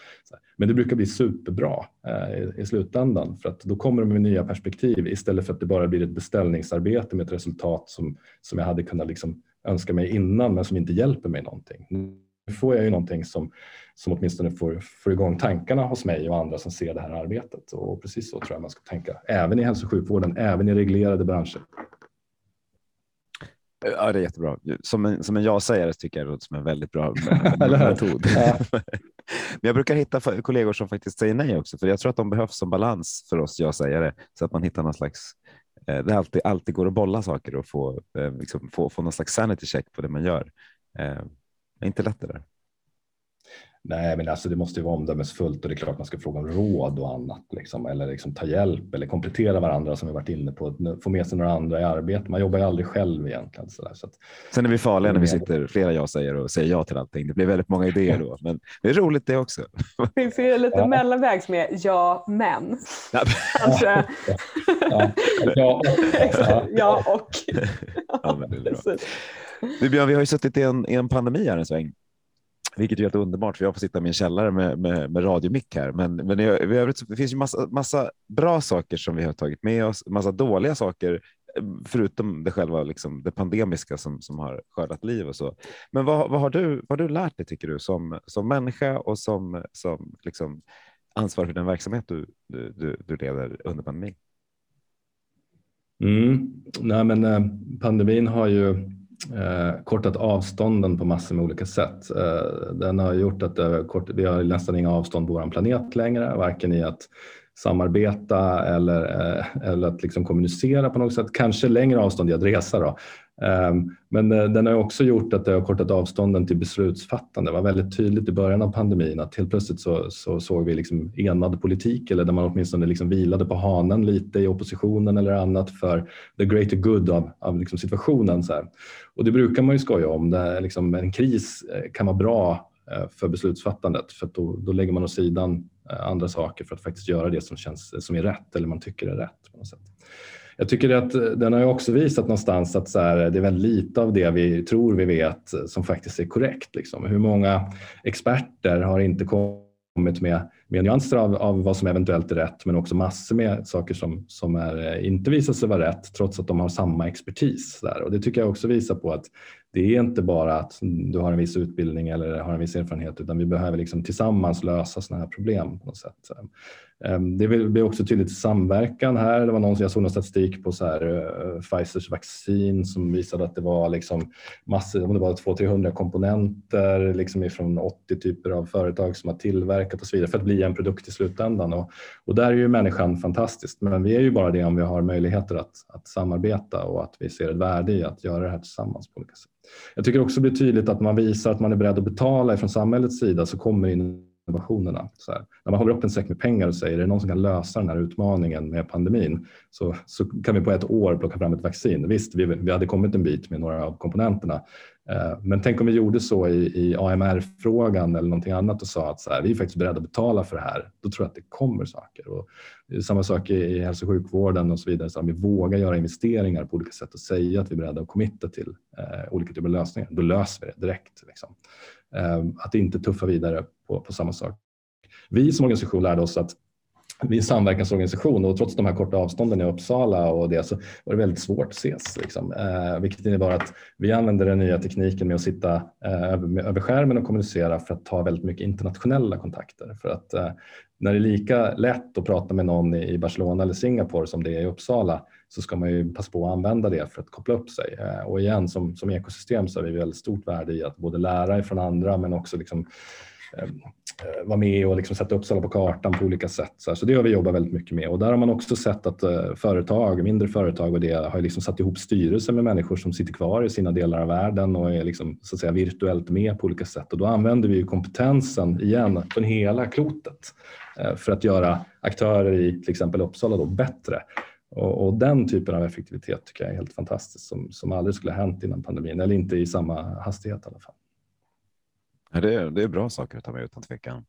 Men det brukar bli superbra eh, i slutändan för att då kommer de med nya perspektiv istället för att det bara blir ett beställningsarbete med ett resultat som, som jag hade kunnat liksom önska mig innan men som inte hjälper mig någonting. Nu får jag ju någonting som som åtminstone får, får igång tankarna hos mig och andra som ser det här arbetet. Och precis så tror jag man ska tänka, även i hälso och sjukvården, även i reglerade branscher. Ja, det är jättebra. Som en, som en ja-sägare tycker jag det låter som en väldigt bra [laughs] metod. [laughs] Men jag brukar hitta kollegor som faktiskt säger nej också, för jag tror att de behövs som balans för oss ja-sägare så att man hittar någon slags eh, det alltid, alltid går att bolla saker och få, eh, liksom, få, få någon slags sanity check på det man gör. Eh, det är inte lätt det där. Nej, men alltså det måste ju vara omdömesfullt och det är klart man ska fråga om råd och annat liksom, eller liksom ta hjälp eller komplettera varandra som vi varit inne på. Få med sig några andra i arbete. Man jobbar ju aldrig själv egentligen. Så där, så att, Sen är vi farliga när vi sitter flera jag-säger och säger ja till allting. Det blir väldigt många idéer då, men det är roligt det också. [laughs] Det finns ju lite ja. mellanvägs med ja, men. Kanske. Ja, ja, ja. ja och. Ja, men det är bra. Du Björn, vi har ju suttit i en, i en pandemi här en sväng vilket är helt underbart för jag får sitta i min källare med, med, med radiomick här. Men, men i, i övrigt så det finns ju massa, massa bra saker som vi har tagit med oss, massa dåliga saker förutom det själva liksom, det pandemiska som, som har skördat liv och så. Men vad, vad, har du, vad har du lärt dig tycker du som, som människa och som, som liksom, ansvarig för den verksamhet du, du, du leder under pandemin? Mm. Nej, men, eh, pandemin har ju eh, kortat avstånden på massor med olika sätt. Eh, den har gjort att det kort, vi har nästan inga avstånd på vår planet längre, varken i att samarbeta eller, eh, eller att liksom kommunicera på något sätt. Kanske längre avstånd i att resa. Då. Ehm, men eh, den har också gjort att det har kortat avstånden till beslutsfattande. Det var väldigt tydligt i början av pandemin att helt plötsligt så, så såg vi liksom enad politik eller där man åtminstone liksom vilade på hanen lite i oppositionen eller annat för the greater good av, av liksom situationen. Så här. Och det brukar man ju skoja om. Det liksom en kris eh, kan vara bra eh, för beslutsfattandet för då, då lägger man åt sidan andra saker för att faktiskt göra det som, känns, som är rätt eller man tycker är rätt. på något sätt. Jag tycker att eh, den har också visat någonstans att så här, eh, det är väldigt lite av det vi tror vi vet eh, som faktiskt är korrekt. Liksom. Hur många experter har inte kommit med, med nyanser av, av vad som eventuellt är rätt men också massor med saker som, som är, eh, inte visar sig vara rätt trots att de har samma expertis. Där. Och det tycker jag också visar på att det är inte bara att du har en viss utbildning eller har en viss erfarenhet utan vi behöver liksom tillsammans lösa sådana här problem på något sätt. Ehm, ehm, det blir också tydligt samverkan här. Det var någon som jag såg någon statistik på så här, eh, Pfizers vaccin som visade att det var liksom massor, om det var 200-300 komponenter liksom ifrån 80 typer av företag som har tillverkat och så vidare för att bli en produkt i slutändan. Och, och där är ju människan fantastisk, men vi är ju bara det om vi har möjligheter att, att samarbeta och att vi ser ett värde i att göra det här tillsammans på olika sätt. Jag tycker också det blir tydligt att man visar att man är beredd att betala från samhällets sida så kommer in innovationerna. Så här, när man håller upp en säck med pengar och säger är det någon som kan lösa den här utmaningen med pandemin så, så kan vi på ett år plocka fram ett vaccin. Visst, vi, vi hade kommit en bit med några av komponenterna. Eh, men tänk om vi gjorde så i, i AMR-frågan eller någonting annat och sa att så här, vi är faktiskt beredda att betala för det här. Då tror jag att det kommer saker. Och samma sak i, i hälso och sjukvården och så vidare. Så om vi vågar göra investeringar på olika sätt och säga att vi är beredda att committa till eh, olika typer av lösningar. Då löser vi det direkt. Liksom. Ehm, att inte tuffa vidare på, på samma sak. Vi som organisation lärde oss att vi är en samverkansorganisation och trots de här korta avstånden i Uppsala och det så var det väldigt svårt att ses. Liksom. Eh, vilket innebar att vi använde den nya tekniken med att sitta eh, över, över skärmen och kommunicera för att ta väldigt mycket internationella kontakter. För att eh, när det är lika lätt att prata med någon i Barcelona eller Singapore som det är i Uppsala så ska man ju passa på att använda det för att koppla upp sig. Eh, och igen, som, som ekosystem så har vi väldigt stort värde i att både lära ifrån andra men också liksom, Ehm, eh, vara med och liksom sätta Uppsala på kartan på olika sätt. Så, så det har vi jobbat väldigt mycket med och där har man också sett att eh, företag, mindre företag och det har liksom satt ihop styrelser med människor som sitter kvar i sina delar av världen och är liksom, så att säga, virtuellt med på olika sätt och då använder vi kompetensen igen från hela klotet eh, för att göra aktörer i till exempel Uppsala då bättre. Och, och, den typen av effektivitet tycker jag är helt fantastiskt som, som aldrig skulle ha hänt innan pandemin eller inte i samma hastighet i alla fall. Ja, det, är, det är bra saker att ta med utan tvekan.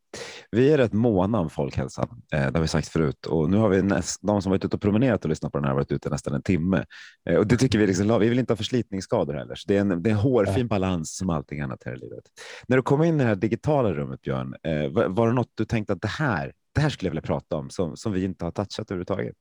Vi är rätt måna om folkhälsan, eh, det har vi sagt förut och nu har vi näst, de som varit ute och promenerat och lyssnat på den här varit ute nästan en timme eh, och det tycker vi liksom, vi vill inte ha förslitningsskador heller. Så det är en, det är en hårfin balans som allting annat här i livet. När du kom in i det här digitala rummet Björn, eh, var, var det något du tänkte att det här, det här skulle jag vilja prata om som, som vi inte har touchat överhuvudtaget?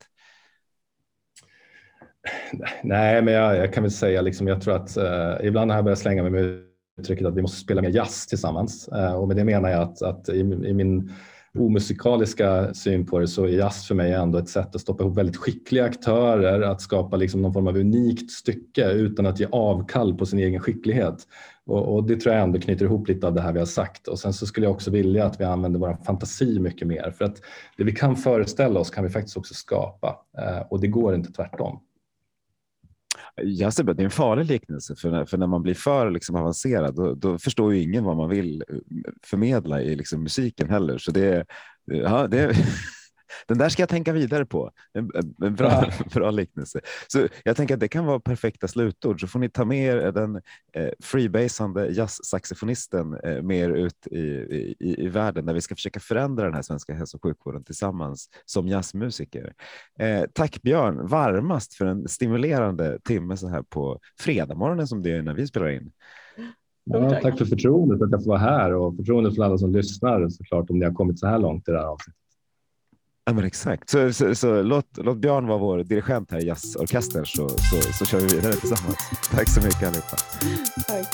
Nej, men jag, jag, kan väl säga liksom, jag tror att eh, ibland har jag börjat slänga mig med uttrycket att vi måste spela mer jazz tillsammans. Eh, och med det menar jag att, att i, i, min omusikaliska syn på det så är jazz för mig ändå ett sätt att stoppa ihop väldigt skickliga aktörer, att skapa liksom någon form av unikt stycke utan att ge avkall på sin egen skicklighet. Och, och, det tror jag ändå knyter ihop lite av det här vi har sagt. Och sen så skulle jag också vilja att vi använder vår fantasi mycket mer för att det vi kan föreställa oss kan vi faktiskt också skapa eh, och det går inte tvärtom. Jag ser det är en farlig liknelse, för när, för när man blir för liksom avancerad då, då, förstår ju ingen vad man vill eh, förmedla i liksom musiken heller. Så det, eh, ja, det, [laughs] den där ska jag tänka vidare på. En, en bra, ja. [laughs] bra liknelse. Så jag tänker att det kan vara perfekta slutord. Så får ni ta med er den eh, freebasande jazzsaxofonisten eh, mer ut i, i, i världen där vi ska försöka förändra den här svenska hälso och sjukvården tillsammans som jazzmusiker. Eh, tack Björn varmast för en stimulerande timme så här på fredag som det är när vi spelar in. Ja, tack för förtroendet att jag får vara här och förtroendet för alla som lyssnar såklart om ni har kommit så här långt i det här avsnittet. Ja, men exakt. Så, så, så, låt, låt Björn vara vår dirigent här i jazzorkestern så, så, så kör vi vidare tillsammans. Tack så mycket allihopa. Tack.